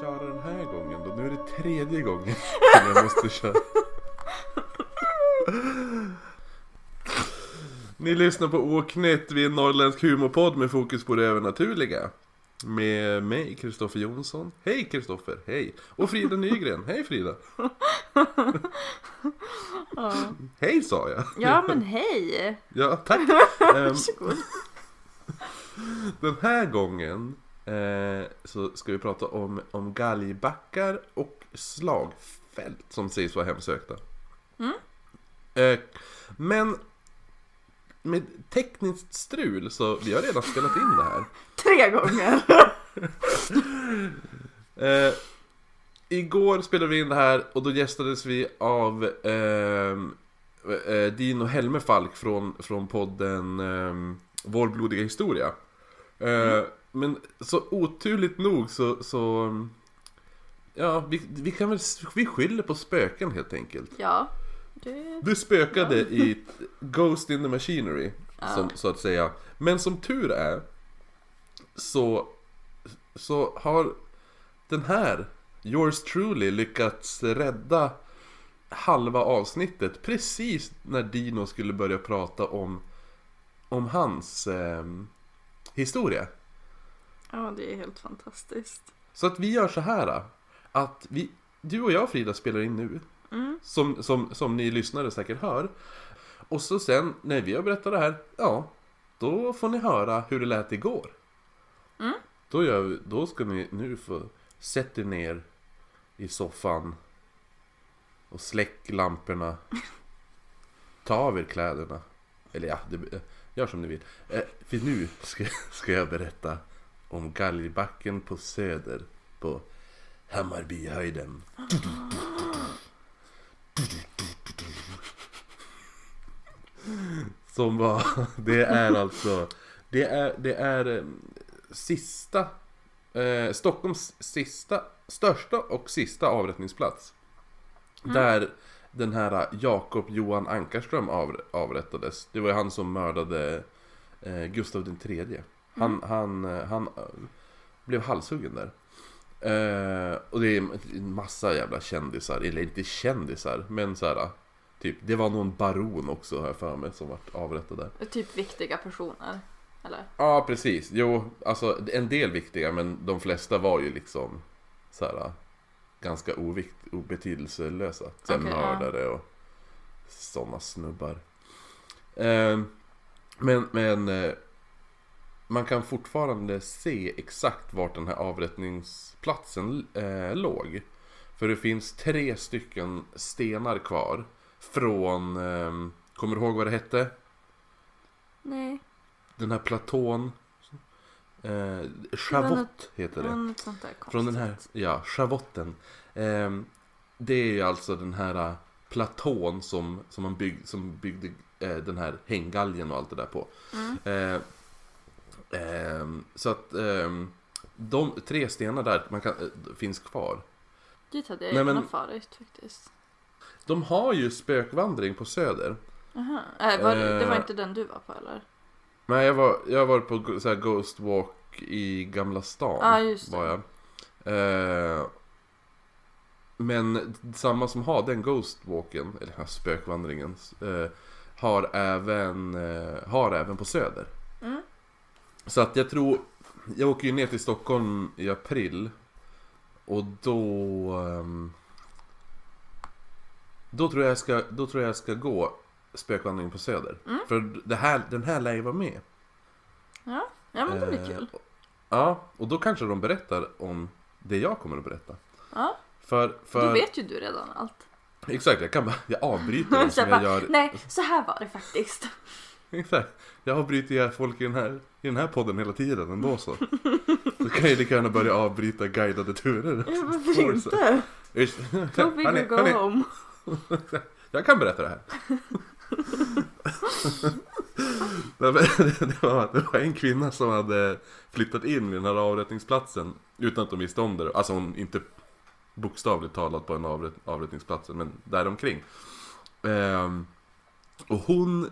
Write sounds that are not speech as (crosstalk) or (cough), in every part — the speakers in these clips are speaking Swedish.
köra den här gången då? Nu är det tredje gången (laughs) som jag måste köra. Ni lyssnar på Åknytt, vi är en norrländsk humorpodd med fokus på det övernaturliga. Med mig, Kristoffer Jonsson. Hej Kristoffer, hej! Och Frida Nygren. Hej Frida! Ja. Hej sa jag! ja men hej! Ja, tack! (laughs) Ehm, Varsågod. Den här gången eh, så ska vi prata om, om galgbackar och slagfält som sägs vara hemsökta. Eh, men med tekniskt strul så vi har redan spelat in det här. (laughs) Tre gånger! (laughs) Eh, igår spelade vi in det här och då gästades vi av ehm, eh, Dino Helmefalk från, från podden eh, Vår blodiga historia. Eh, Men så oturligt nog så, så Ja, vi, vi kan väl, vi skyller på spöken helt enkelt. Ja. Det... Det spökade i Ghost in the Machinery, som, så att säga. Men som tur är så, så har den här, yours truly, lyckats rädda halva avsnittet precis när Dino skulle börja prata om, om hans ehm, historia. Ja, det är helt fantastiskt. Så att vi gör så här att vi, du och jag Frida spelar in nu. Som, som, som ni lyssnare säkert hör. Och så sen när vi har berättat det här, ja, då får ni höra hur det lät igår. Då, gör vi, då ska ni nu få sätta er ner i soffan och släck lamporna. (laughs) Ta av er kläderna. Eller ja, det, gör som ni vill. Eh, för nu ska, ska jag berätta om galgbacken på Söder på Hammarbyhöjden. Som var, det är alltså, det är, det är eh, sista, eh, Stockholms sista, största och sista avrättningsplats. Där den här Jakob Johan Ankarström av, avrättades. Det var ju han som mördade eh, Gustav den tredje. Han, han, eh, han eh, blev halshuggen där. Eh, och det är en massa jävla kändisar, eller inte kändisar, men så här. Typ, det var någon baron också har jag för mig som vart avrättad där. Typ viktiga personer. Eller? Ja, precis. Jo, alltså en del viktiga, men de flesta var ju liksom så här ganska ovikt, obetydelselösa. Okej, ja. mördare och sådana snubbar. Eh, men, men eh, man kan fortfarande se exakt vart den här avrättningsplatsen eh, låg. För det finns tre stycken stenar kvar från, eh, kommer du ihåg vad det hette? Nej. Den här platån. Eh, Chavott heter Det det. något. Från den här, ja, schavotten. Ehm, det är ju alltså den här äh, platån som, som man bygg, som byggde eh, den här hänggalgen och allt det där på. Eh, ehm, så att ehm, de tre stenar där man kan, eh, finns kvar. Dit hade jag Nej, gärna farit faktiskt. De har ju spökvandring på Söder. Aha. Äh, var, det- det var Eh. inte den du var på eller? Men jag var, jag var på go- så här Ghost Walk i Gamla stan. Ja, just det. Var jag. Eh, men samma som har den Ghost Walken, eller den här spökvandringen, eh, har, även, eh, har även på Söder. Så att jag tror, jag åker ju ner till Stockholm i april. Och då... ehm, då tror jag jag ska, då tror jag jag ska gå spökvandring på Söder. Mm. För det här, den här lär ju vara med. Ja, ja men det blir Eh, kul. Ja, och då kanske de berättar om det jag kommer att berätta. Ja, För, för då vet ju du redan allt. exakt, jag kan bara, jag avbryter (laughs) dem som jag gör. Nej, så här var det faktiskt. (laughs) Exakt, jag avbryter ju folk i den här, i den här podden hela tiden ändå så. Då kan jag lika gärna börja avbryta guidade turer. Ja, varför inte? Just- Go big Hörni, or go hörni, home. (laughs) Jag kan berätta det här. (laughs) Det, var, det var en kvinna som hade flyttat in vid den här avrättningsplatsen utan att de visste om det. Alltså hon inte bokstavligt talat på en avrätt, avrättningsplatsen men däromkring. Ehm, och hon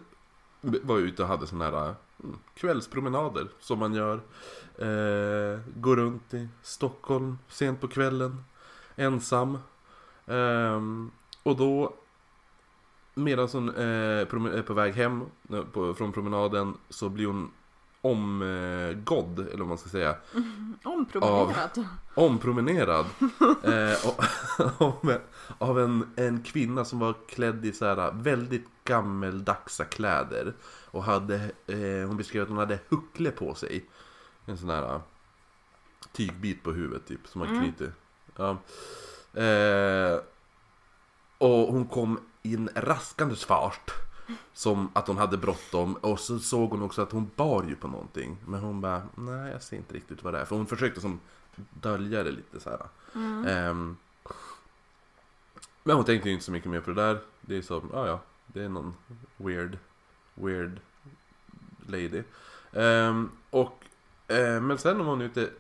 var ute och hade sådana här mm, kvällspromenader som man gör. Eh, går runt i Stockholm sent på kvällen, ensam. Eh, och då, medan hon eh, är på väg hem eh, på, från promenaden så blir hon omgådd, eller vad man ska säga. (laughs) Ompromenerat. Ompromenerad (laughs) eh, och, (laughs) av, av en, en kvinna som var klädd i så här väldigt gammeldagsa kläder. Och hade, eh, hon beskrev att hon hade huckle på sig. En sån här tygbit på huvudet typ som man Mm. knyter. Ja. Eh, och hon kom in raskandes fart. Som att hon hade bråttom och så såg hon också att hon bar ju på någonting. Men hon bara, nej jag ser inte riktigt vad det är. För hon försökte som dölja det lite så här. Mm. Ehm, men hon tänkte ju inte så mycket mer på det där. Det är som, ja ja, det är någon weird, weird lady. Ehm, och, eh, men sen var hon ute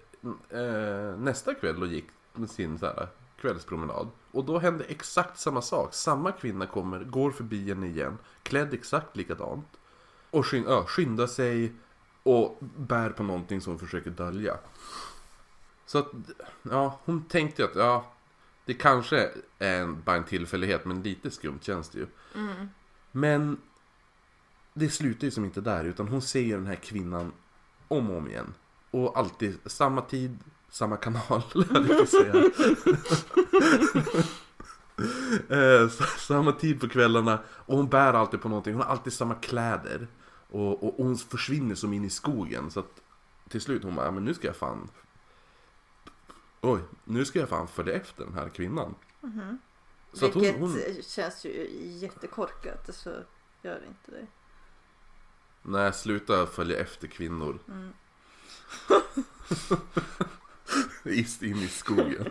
eh, nästa kväll och gick med sin så här, kvällspromenad. Och då hände exakt samma sak. Samma kvinna kommer, går förbi henne igen, klädd exakt likadant. Och skyn, ja, skyndar sig och bär på någonting som hon försöker dölja. Så att, ja, hon tänkte att, ja, det kanske är en, bara en tillfällighet, men lite skumt känns det ju. Mm. Men det slutar ju som inte där, utan hon ser ju den här kvinnan om och om igen. Och alltid samma tid, samma kanal, (laughs) jag säga. (laughs) Eh, samma tid på kvällarna, och hon bär alltid på någonting, hon har alltid samma kläder. Och, och hon försvinner som in i skogen, så att till slut hon bara, "Ja, men nu ska jag fan Oj, nu ska jag fan följa efter den här kvinnan. Så att hon, Vilket hon, känns ju jättekorkat. Så gör inte det. nej, sluta följa efter kvinnor. Mm. (laughs) (laughs) In i skogen.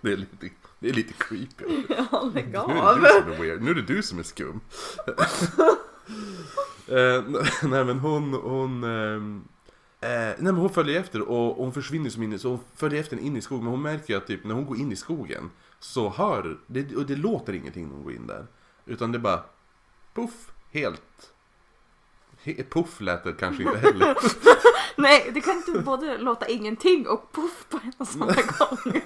Det är lite, det är lite creepy. Ja, lägg Nu är av. det du som är weird. Nu är det du som är skum. (laughs) eh, (laughs) nej men hon, hon... ehm, Eh, nej men hon följer efter och, och hon försvinner som in i, så hon följer efter in i skogen. Men hon märker ju att typ när hon går in i skogen så hör, det, och det låter ingenting när hon går in där. Utan det bara, puff, helt. Puff lät det kanske inte heller. (laughs) Nej, det kan inte både låta ingenting och poff på en och samma gång.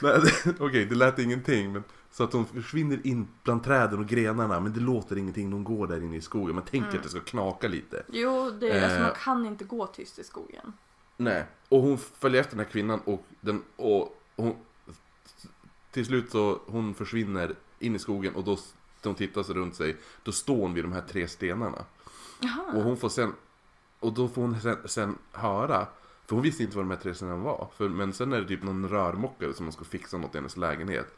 (laughs) Okej, det lät ingenting. Men, så att hon försvinner in bland träden och grenarna. Men det låter ingenting när hon går där inne i skogen. Man tänker att det ska knaka lite. Jo, det är, alltså, Eh. man kan inte gå tyst i skogen. Nej. Och hon följer efter den här kvinnan och, den, och hon, till slut så hon försvinner in i skogen och då när hon tittar sig runt sig Då står hon vid de här tre stenarna. Jaha. Och hon får sen Och då får hon sen, sen höra För hon visste inte vad de här tre stenarna var för, Men sen är det typ någon rörmokare som ska fixa något i hennes lägenhet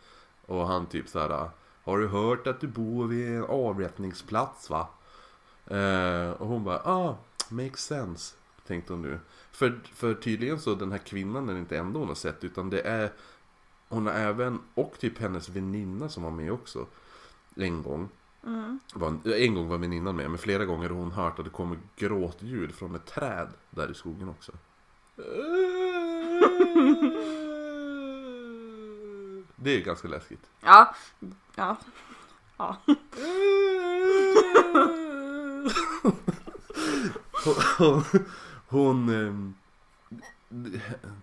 Och han typ så här. Har du hört att du bor vid en avrättningsplats va? Eh, och hon bara ah, makes sense Tänkte hon nu för, för tydligen så den här kvinnan är det inte enda hon har sett utan det är Hon har även, och typ hennes väninna som var med också En gång Mm. var, en gång var väninnan med, men flera gånger har hon hört att det kommer gråtljud från ett träd där i skogen också. (laughs) Det är ganska läskigt. Ja. Ja. Ja. Hon, hon ehm,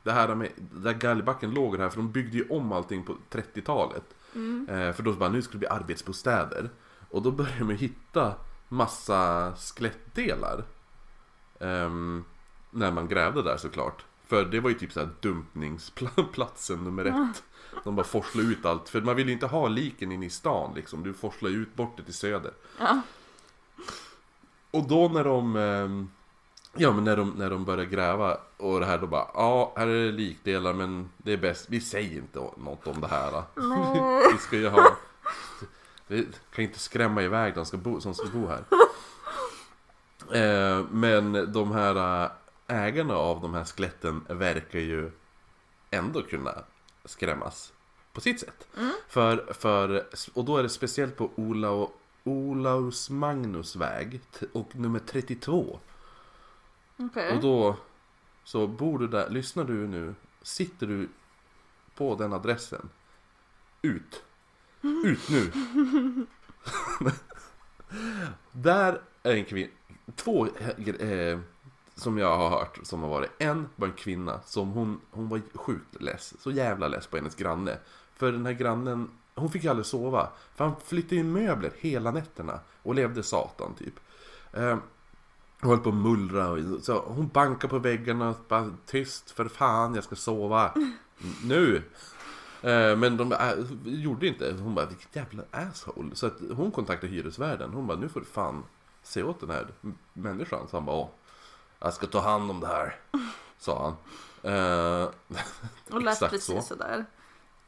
det här med, där galgbacken låg det här, för de byggde ju om allting på 30-talet. Mm. Eh, för då bara, nu ska det bli arbetsbostäder. Och då började man hitta massa skelettdelar. Ehm, när man grävde där såklart. För det var ju typ så här dumpningsplatsen nummer ett. De bara forslade ut allt. För man vill ju inte ha liken inne i stan liksom. Du forslar ju ut bort det till söder. Ja. Och då när de ehm, Ja men när de, när de börjar gräva och det här då bara Ja här är det likdelar men det är bäst Vi säger inte något om det här. (laughs) Vi ska ju ha Vi kan inte skrämma iväg de ska bo, som ska bo här eh, Men de här äh, ägarna av de här skeletten verkar ju ändå kunna skrämmas på sitt sätt. För, för, och då är det speciellt på Ola Olaus Magnus väg och nummer 32. Okay. Och då så bor du där, lyssnar du nu, sitter du på den adressen. Ut. Ut nu. (laughs) Där är en kvinna, två eh, som jag har hört som har varit. En var en kvinna som hon, hon var sjukt less, så jävla less på hennes granne. För den här grannen, hon fick ju aldrig sova. För han flyttade in möbler hela nätterna och levde satan typ. Eh, hon höll på att mullra och så hon bankade på väggarna och bara tyst för fan jag ska sova. Nu! Eh, Men de äh, gjorde inte. Hon bara vilket jävla asshole. Så att hon kontaktade hyresvärden. Hon bara nu får du fan se åt den här människan. Så han bara åh, jag ska ta hand om det här. Sa han. Eh, (laughs) Och lät precis så. sådär.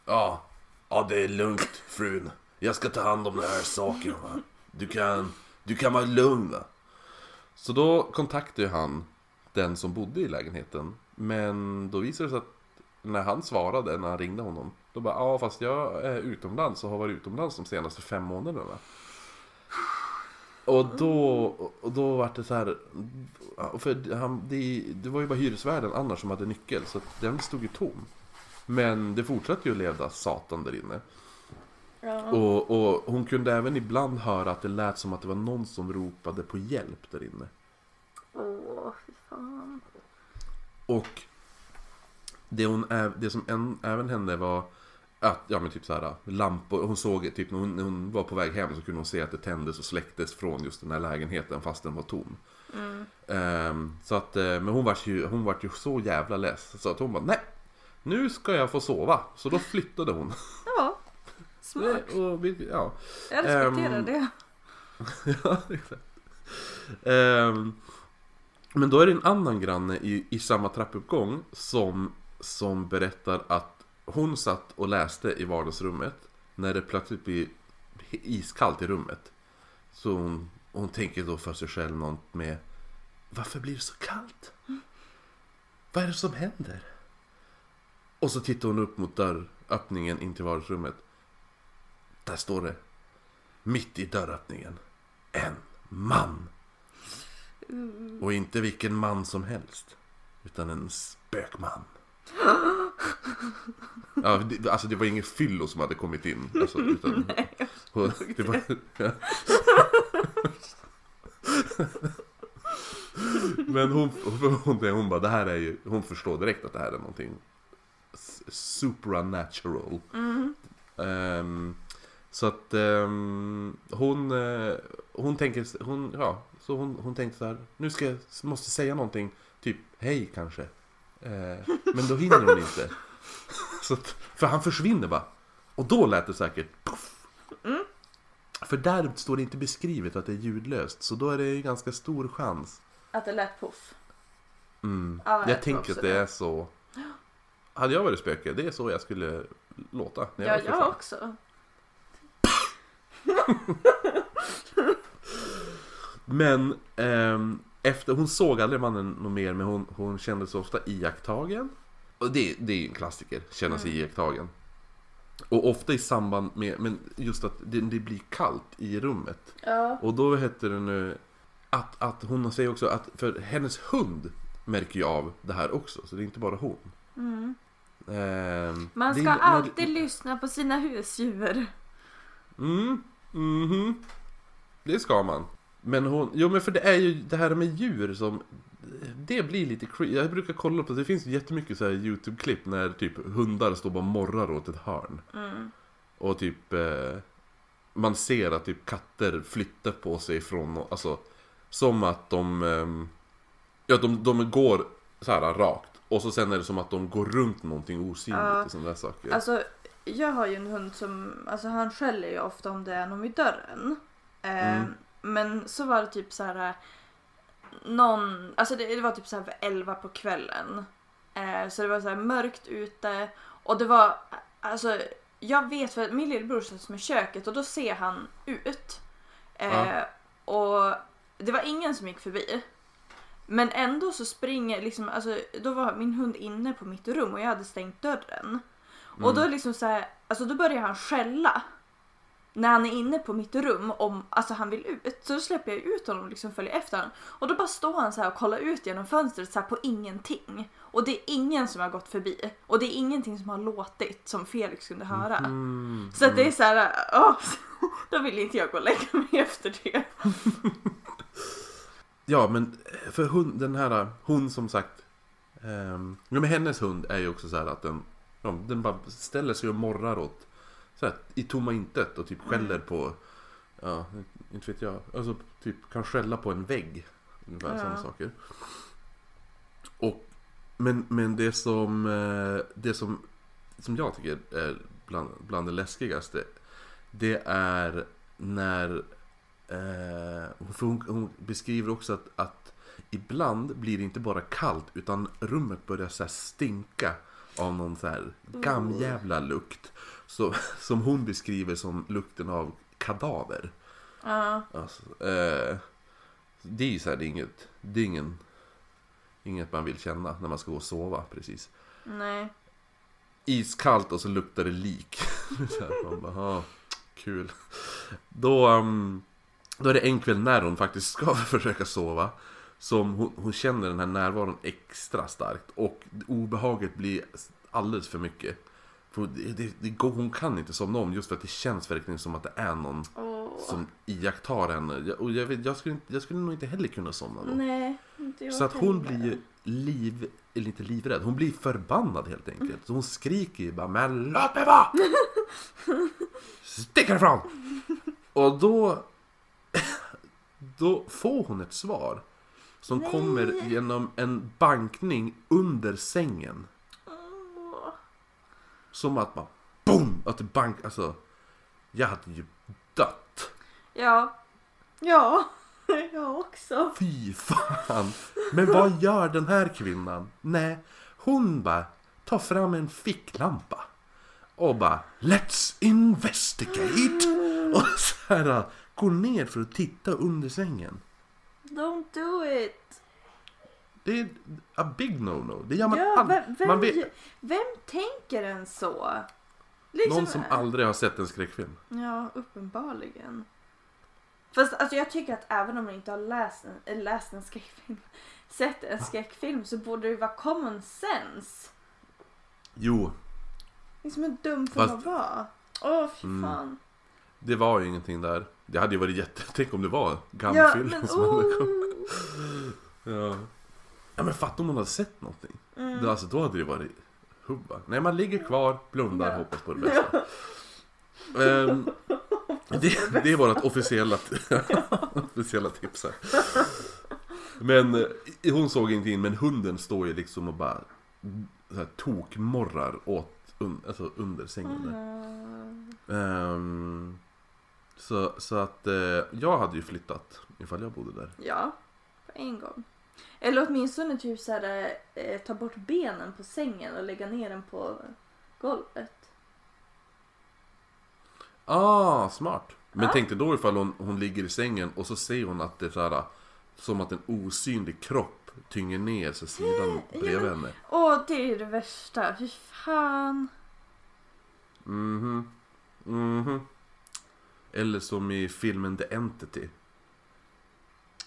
Ja, ja det är lugnt frun. Jag ska ta hand om den här saken va. Du kan, du kan vara lugn va. Så då kontaktade han den som bodde i lägenheten. Men då visade det sig att när han svarade, när han ringde honom. Då bara, ja fast jag är utomlands och har varit utomlands de senaste fem månaderna. Och då, och då var det så här, för han, det, det var ju bara hyresvärden annars som hade nyckel så den stod ju tom. Men det fortsatte ju att leva satan där inne. Ja. Och, och hon kunde även ibland höra att det lät som att det var någon som ropade på hjälp där inne. Åh, fy fan. Och det, hon, det som en, även hände var att, ja men typ såhär lampor, hon såg typ när hon, när hon var på väg hem så kunde hon se att det tändes och släcktes från just den här lägenheten fast den var tom. Mm. Ehm, så att, eh, men hon var ju, hon var ju så jävla less så att hon bara nej, nu ska jag få sova. Så då flyttade hon. Ja, smart. och, ja. Jag respekterar Ehm, det. (laughs) ja, exakt. Ehm, men då är det en annan granne i, i samma trappuppgång som, som berättar att hon satt och läste i vardagsrummet när det plötsligt blir iskallt i rummet. Så hon, hon tänker då för sig själv något med Varför blir det så kallt? Vad är det som händer? Och så tittar hon upp mot dörröppningen in till vardagsrummet. Där står det mitt i dörröppningen. En man. Och inte vilken man som helst. Utan en spökman. Ja, det, alltså det var ingen fyllo som hade kommit in. Alltså, (laughs) utan, (laughs) och, det var, ja. (laughs) Men hon, hon, hon, hon bara, det här är ju, hon förstår direkt att det här är någonting s- supernatural. Ehm, så att ehm, hon, eh, hon tänker, hon, ja, så hon, hon tänkte så här, nu ska jag, måste säga någonting, typ hej kanske. Eh, men då hinner hon inte. Så att, för han försvinner bara. Och då lät det säkert puff. För där står det inte beskrivet att det är ljudlöst, så då är det ju ganska stor chans. Att det lät poff. Mm. Ja, jag jag tänker att det är så. Hade jag varit spöke, det är så jag skulle låta. när Ja, jag också. (laughs) Men ehm, efter, hon såg aldrig mannen något mer men hon, hon kände sig ofta iakttagen. Och det, det är ju en klassiker, känna sig iakttagen. Och ofta i samband med, men just att det, det blir kallt i rummet. Ja. Och då heter det nu att, att hon säger också att för hennes hund märker ju av det här också, så det är inte bara hon. Mm. Ehm, Man det ska är- när- alltid lyssna på sina husdjur. Mm, mhm. Det ska man. Men hon, jo men för det är ju det här med djur som Det blir lite creepy. Jag brukar kolla på, det finns jättemycket så här YouTube-klipp när typ hundar står bara och morrar åt ett hörn. Mm. Och typ eh, Man ser att typ katter flyttar på sig från, alltså Som att de ehm, Ja de, de går så här rakt Och så sen är det som att de går runt någonting osynligt Ja. och sådana där saker. Alltså, jag har ju en hund som, alltså han skäller ju ofta om det är någon vid dörren. Eh, Mm. Men så var det typ så här. Någon, alltså det, det var typ så här 11 på kvällen. Eh, så det var så här mörkt ute och det var, alltså jag vet för att min lillebror satt som i köket och då ser han ut. Eh, Ja. Och det var ingen som gick förbi. Men ändå så springer liksom, alltså då var min hund inne på mitt rum och jag hade stängt dörren. Och Mm. då liksom så här, alltså då börjar han skälla. när han är inne på mitt rum om alltså han vill ut så då släpper jag ut honom och liksom följer efter honom. Och då bara står han så här och kollar ut genom fönstret så här på ingenting. Och det är ingen som har gått förbi. Och det är ingenting som har låtit som Felix kunde höra. Mm, Så att det är så här, åh, (laughs) då vill inte jag gå och lägga mig efter det. (laughs) Ja, men för hon, den här, hon som sagt. Um, ja, men hennes hund är ju också så här att den, ja, den bara ställer sig och morrar åt, så här, i tomma intet och typ skäller på, ja, inte vet jag, alltså typ kan skälla på en vägg. Ungefär Ja. sådana saker. Och, men, men det som, eh, det som, som jag tycker är bland, bland det läskigaste, det är när Eh, för hon, hon beskriver också att, att ibland blir det inte bara kallt utan rummet börjar så stinka av någon så här gamjävla lukt. Så, (laughs) som hon beskriver som lukten av kadaver. Ja, Alltså, eh, det är ju så här, det är inget, det är ingen, inget man vill känna när man ska gå och sova precis. nej. iskallt och så luktar det lik. (laughs) så här, man bara, ah, kul. Då, um, då är det en kväll när hon faktiskt ska (laughs) försöka sova. Som hon, hon känner den här närvaron extra starkt. Och obehaget blir alldeles för mycket. För det, det, hon kan inte somna om just för att det känns verkligen som att det är någon Åh. som iakttar henne. Jag- Och jag, vet, jag, skulle, jag skulle nog inte heller kunna somna då. Nej, inte jag Så att hon heller. blir ju liv, eller inte livrädd, hon blir förbannad helt enkelt. Så hon skriker ju bara Men låt mig vara! (laughs) Stick härifrån! Och då, (laughs) då får hon ett svar. Som Nej. kommer genom en bankning under sängen. Åh. Som att man BOOM! Att det bank, alltså. Jag hade ju dött. Ja. Ja. (laughs) Jag också. Fy fan! Men vad gör den här kvinnan? Nej, hon bara tar fram en ficklampa. Och bara Let's investigate! Och så här går ner för att titta under sängen. Don't do it. Det är a big no-no. Det gör man Ja, aldrig. vem, vem, vet, vem tänker en så? Liksom, någon som aldrig har sett en skräckfilm. Ja, uppenbarligen. Fast alltså jag tycker att även om man inte har läst en, eller läst en skräckfilm, (laughs) sett en skräckfilm så borde det vara common sense. Jo, Liksom hur dum får man vara? Åh, fy Mm. fan. det var ju ingenting där. Det hade ju varit jätte... (laughs) Tänk om det var Ja, gammfyllan men som hade oh. kommit. Ja. ja men fatta om hon hade sett någonting. Mm. Alltså, då hade det varit hubba. Nej, man ligger kvar, blundar, Ja. hoppas på det bästa. Ehm, (laughs) det, det är vårt officiella, (laughs) officiella tips här. Men eh, hon såg ingenting, men hunden står ju liksom och bara så här, tokmorrar åt un, alltså under sängen. Mm. Ehm, så, så att eh, jag hade ju flyttat ifall jag bodde där. Ja, på en gång. Eller åtminstone typ så här, eh, ta bort benen på sängen och lägga ner den på golvet. Ah, smart. Men Ja. tänk dig då ifall hon, hon ligger i sängen och så ser hon att det är så här, som att en osynlig kropp tynger ner så sidan Ja, bredvid men- henne. Åh, det är det värsta. Fy fan. Mhm. Mhm. Eller som i filmen The Entity.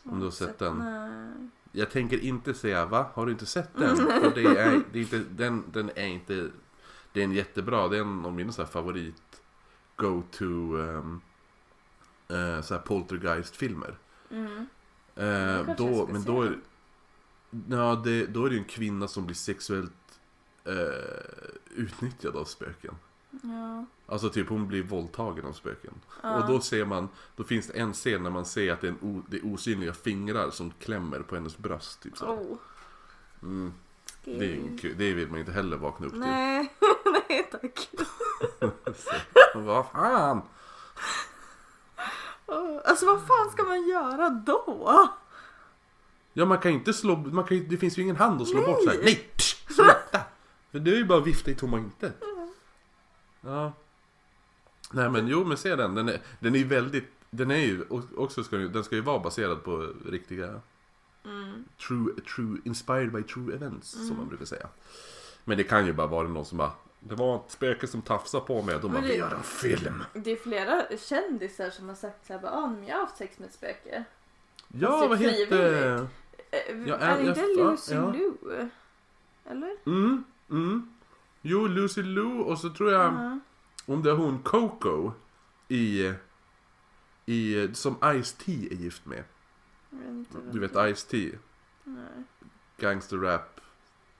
Om du har sett den. Nej. Jag tänker inte säga va? Har du inte sett den? (laughs) För det är, det är inte, den, den är inte... Det är en jättebra, det är en av mina så favorit go-to um, uh, så här poltergeist-filmer. Mm. Jag då, men då är, ja, det, då är det ju en kvinna som blir sexuellt eh, utnyttjad av spöken. Ja. Alltså typ hon blir våldtagen av spöken. Ja. Och då ser man, då finns det en scen när man ser att det är, en o, det är osynliga fingrar som klämmer på hennes bröst. Typ så. Oh. Mm, det, är kul, det vill man inte heller vakna upp till. Nej, (laughs) nej tack. (laughs) Så, vad fan! Åh, Alltså vad fan ska man göra då? Ja man kan ju inte slå, man kan det finns ju ingen hand att slå Nej. bort så här. Nej! Psh, sluta! För det är ju bara att vifta i tomma intet. Ja. Nej men jo men se den, den är, den är ju väldigt, den är ju också ska, den ska ju vara baserad på riktiga Mm. true, true, inspired by true events som man brukar säga. Men det kan ju bara vara någon som bara Det var ett spöke som tafsade på mig och de bara det- vi gör en film. Det är flera kändisar som har sagt såhär, ah, men jag har haft sex med ett spöke. Ja, Fast vad det heter... Ja, är jag- inte Lucy ja. Lou? Eller? Mm, mm. Jo, Lucy Lou och så tror jag... Ja. Om det är hon Coco i... i som Ice-T är gift med. Inte Du vet Ice-T. Nej. Gangster rap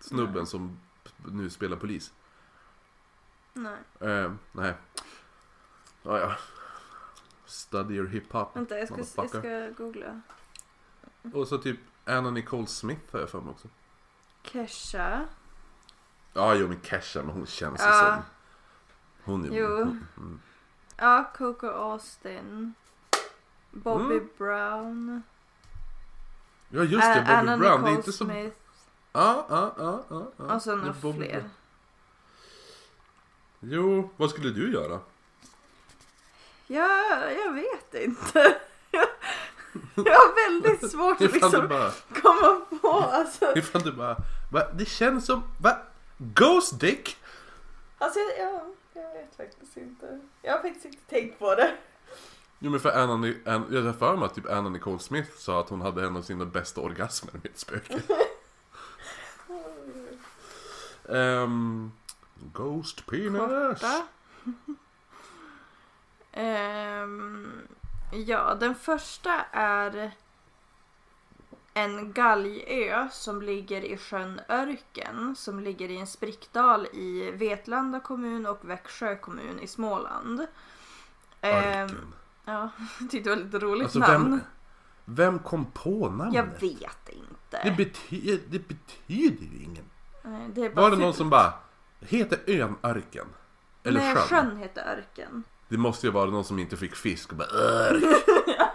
snubben Nej. som nu spelar polis. Nej. Eh, nej. Ah, ja. Study your hiphop. Vänta, jag ska, jag ska googla. Och så typ Anna Nicole Smith har jag för mig också. Kesha. Ja, jo men Kesha, men hon känns ju Ja. som... Hon är... Jo. Hon, mm. Ja, Coco Austin. Bobby Mm. Brown. Ja just det, Bobby Anna Brown. Det är Nicole inte så... Smith. Ja, ja, ja, ja. ja. Och Det är några Bobby fler. Brown. Jo, vad skulle du göra? Ja, jag vet inte. (laughs) Jag har väldigt svårt att Ifall du liksom bara... komma på. Alltså, Ifall du bara... Va? Det känns som... Va? Ghost Dick? alltså ja, jag vet faktiskt inte. Jag har faktiskt inte tänkt på det. Jo men för Anna, Ni- An, jag har för mig att typ Anna Nicole Smith sa att hon hade en av sina bästa orgasmer med ett spöke. (laughs) Ehm, Ghost penis. Korta. Ehm, ja, den första är en galgö som ligger i sjön Örken som ligger i en sprickdal i Vetlanda kommun och Växjö kommun i Småland. Örken. ja, (laughs) jag tyckte det var lite roligt Alltså namn. vem, vem kom på namnet? Jag vet inte. Det, bety, det betyder ju ingen. Nej, det Var det fult. någon som bara Heter ön Örken? Eller Nej, sjön? sjön heter Örken. Det måste ju vara någon som inte fick fisk och bara Örk. (laughs)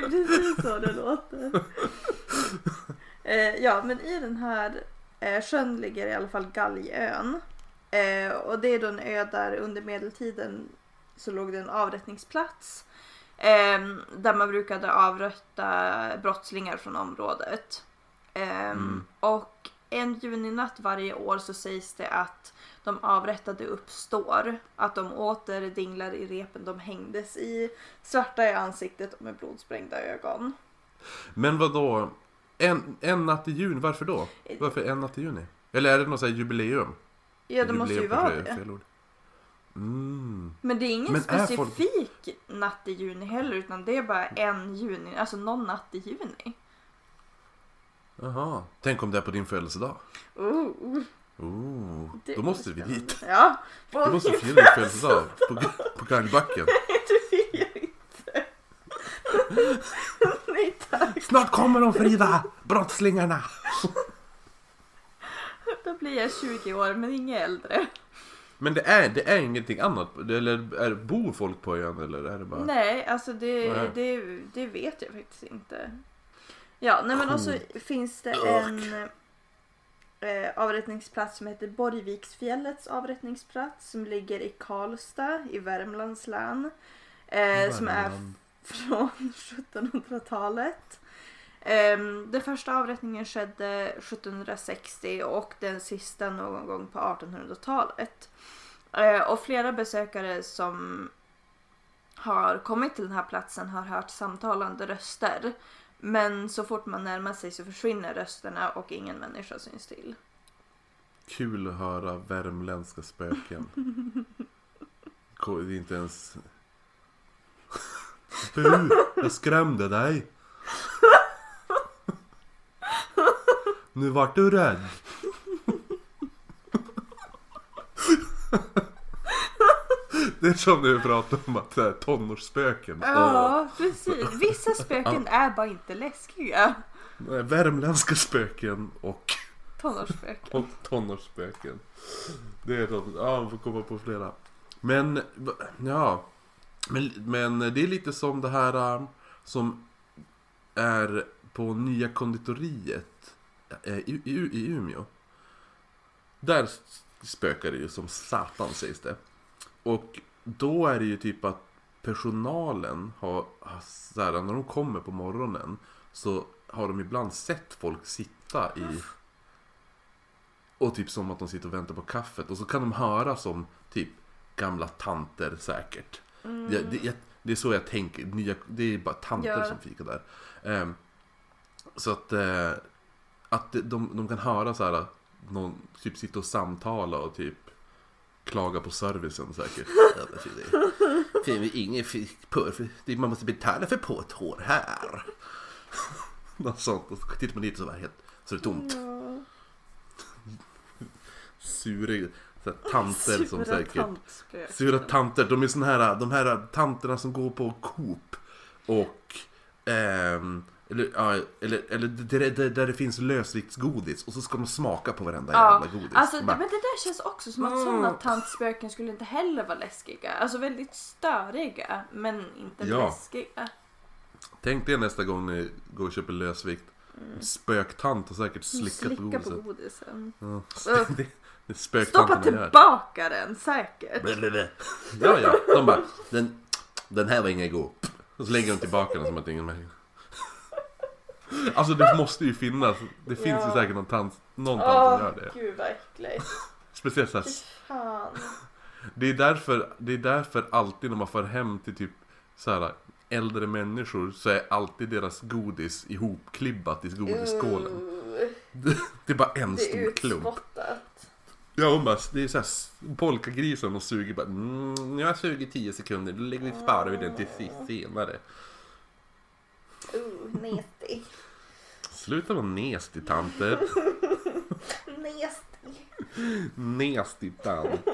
Det är precis så det låter. (laughs) Eh, ja, men i den här eh, sjön ligger i alla fall Galgön. Eh, och det är då en ö där under medeltiden så låg det en avrättningsplats. Eh, där man brukade avrätta brottslingar från området. Mm. Och en juninatt varje år så sägs det att de avrättade uppstår. Att de åter dinglar i repen de hängdes i. Svarta i ansiktet och med blodsprängda ögon. Men vad då? En, en natt i juni, varför då? Varför en natt i juni? Eller är det något sånt här jubileum? Ja det måste ju Jubileum vara det. Mm. Men det är ingen Men är folk- specifik natt i juni heller utan det är bara en juni, alltså någon natt i juni. Jaha. Tänk om det är på din födelsedag? Oh, Oh, då måste vi dit. Ja. Du måste fira din födelsedag på, på Gagnbacken. (laughs) det vill jag inte. (laughs) Nej tack. Snart kommer de Frida! Brottslingarna! Då blir jag 20 år men inget äldre. Men det är, det är ingenting annat? Eller är, bor folk på ön eller är det bara... Nej, alltså det, Nej. det, det vet jag faktiskt inte. Ja, nej men också finns det en eh, avrättningsplats som heter Borgviksfjällets avrättningsplats som ligger i Karlstad i Värmlands län. Eh, som är (laughs) från 1700-talet. Ehm, den första avrättningen skedde 1760 och den sista någon gång på 1800-talet. Eh, och flera besökare som har kommit till den här platsen har hört samtalande röster. Men så fort man närmar sig så försvinner rösterna och ingen människa syns till. Kul att höra värmländska spöken. (laughs) Det är inte ens... (laughs) Bu, jag skrämde dig. Nu vart du rädd. (laughs) Det är som när vi pratar om att det är tonårsspöken. Ja, precis. Vissa spöken är bara inte läskiga. Åh, Värmländska spöken och Tonårsspöken. Och tonårsspöken. Det är de, ja man får komma på flera. Men, ja. Men, men det är lite som det här um, som är på Nya konditoriet eh, i, i, i Umeå. Där spökar det ju som satan sägs det. Och då är det ju typ att personalen har, så här, när de kommer på morgonen så har de ibland sett folk sitta i Och typ som att de sitter och väntar på kaffet. Och så kan de höra som typ gamla tanter säkert. Det, det, jag- det är så jag tänker. Nya, det är bara tanter Ja. som fikar där. Ehm, så att, eh, att de, de kan höra så här. Någon typ sitta och samtala och typ klaga på servicen säkert. (laughs) Ja, men det- på, för det- man måste betala för på ett hår här. (laughs) Något sånt. Och så tittar man dit så bara helt, så är det tomt. Sura så här, tanter som Sura säkert tantspöken. Sura tanter, de är såna här, de här tanterna som går på Coop och ehm, eller, ja, eller, eller där, där, där det finns lösviktsgodis och så ska de smaka på varenda Ja, jävla godis. alltså, Bara, men det där känns också som att Mm. sådana tantspöken skulle inte heller vara läskiga. Alltså väldigt störiga, men inte Ja. läskiga. Tänk dig nästa gång ni går och köper lösvikt. En Spöktant har säkert slickat på Mm. Slicka på godiset. godisen. (laughs) Det, det är Stoppa spöktanterna gör. tillbaka den säkert. Blablabla. Ja, ja. De bara, den, den här var ingen god. Och så lägger de tillbaka den som att ingen märker. Alltså det måste ju finnas. Det finns ju Ja. säkert någon tant, någon tant som Åh, gör det. gud vad äckligt. Speciellt så här, Fy fan. det är därför, det är därför alltid när man får hem till typ så här äldre människor så är alltid deras godis ihopklibbat i godisskålen. Uh, Det är bara en det är stor klump. utspottat. Ja, hon bara, det är såhär polkagrisen och suger bara mm, jag sugit 10 sekunder, då lägger vi sparar vi den till senare. Uh, nasty. Sluta vara nasty tanter. (laughs) Nasty. Nasty tant. (laughs)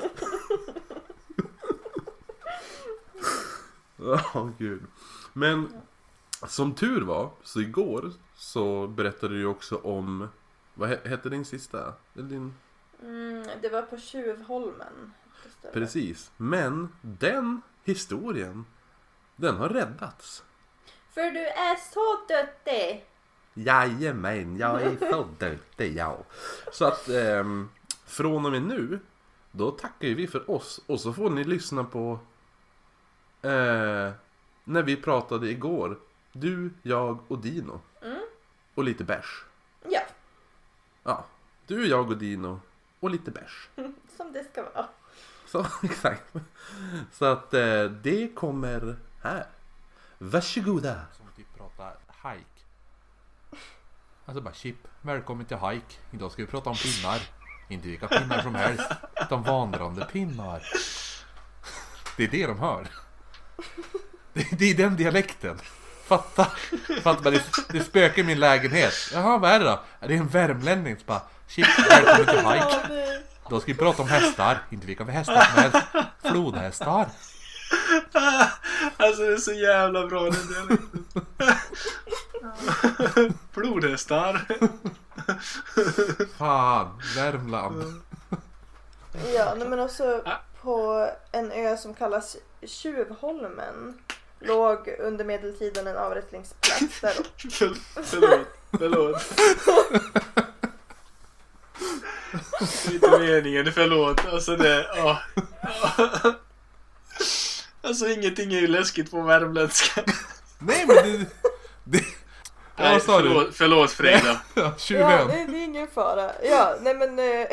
Ja, gud. Men som tur var, så igår så berättade du också om, vad he- hette din sista? Din, Mm, det var på Tjuvholmen. Precis. Men den historien, den har räddats. För du är så duktig. Jajamän, jag är så duktig jag. Så att ehm, från och med nu, då tackar vi för oss. Och så får ni lyssna på eh, när vi pratade igår. Du, jag och Dino. Mm. Och lite bärs. Ja, Ja, du, jag och Dino. Och lite bärs. (laughs) som det ska vara. Så, (laughs) exakt. Så att eh, det kommer här. Varsågoda. Som typ pratar hike. Alltså bara chip, välkommen till hike. Idag ska vi prata om pinnar. Inte vilka pinnar som helst, utan vandrande pinnar. Det är det de hör. Det, det är den dialekten. Fatta! Fatta det, det spökar i min lägenhet. Jaha, vad är det då? Det är en värmlänning som bara Chip, välkommen till hike. Då ska vi prata om hästar. Inte vilka hästar som helst. Flodhästar. Alltså det är så jävla bra den dialekten. Flodhästar. (laughs) Fan, Värmland. Ja, nej, men också på en ö som kallas Tjuvholmen låg under medeltiden en avrättningsplats där (laughs) För, förlåt. Förlåt. Det är inte meningen, förlåt. Alltså det, ja. Alltså ingenting är ju läskigt på värmländska. Nej men det... det Nej, vad sa du? förlåt, förlåt Frida. Ja, (laughs) Ja, tjuven. det, är ingen fara. Ja, nej men eh,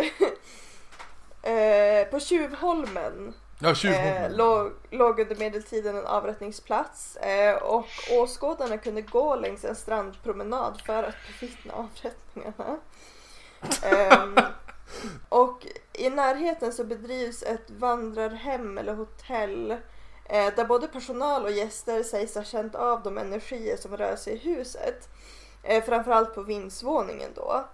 (laughs) eh, på Tjuvholmen Ja, eh, tjuven. låg, låg under medeltiden en avrättningsplats eh, och åskådarna kunde gå längs en strandpromenad för att bevittna avrättningarna. Ehm, och i närheten så bedrivs ett vandrarhem eller hotell eh, där både personal och gäster sägs ha känt av de energier som rör sig i huset. Eh, framförallt på vindsvåningen då.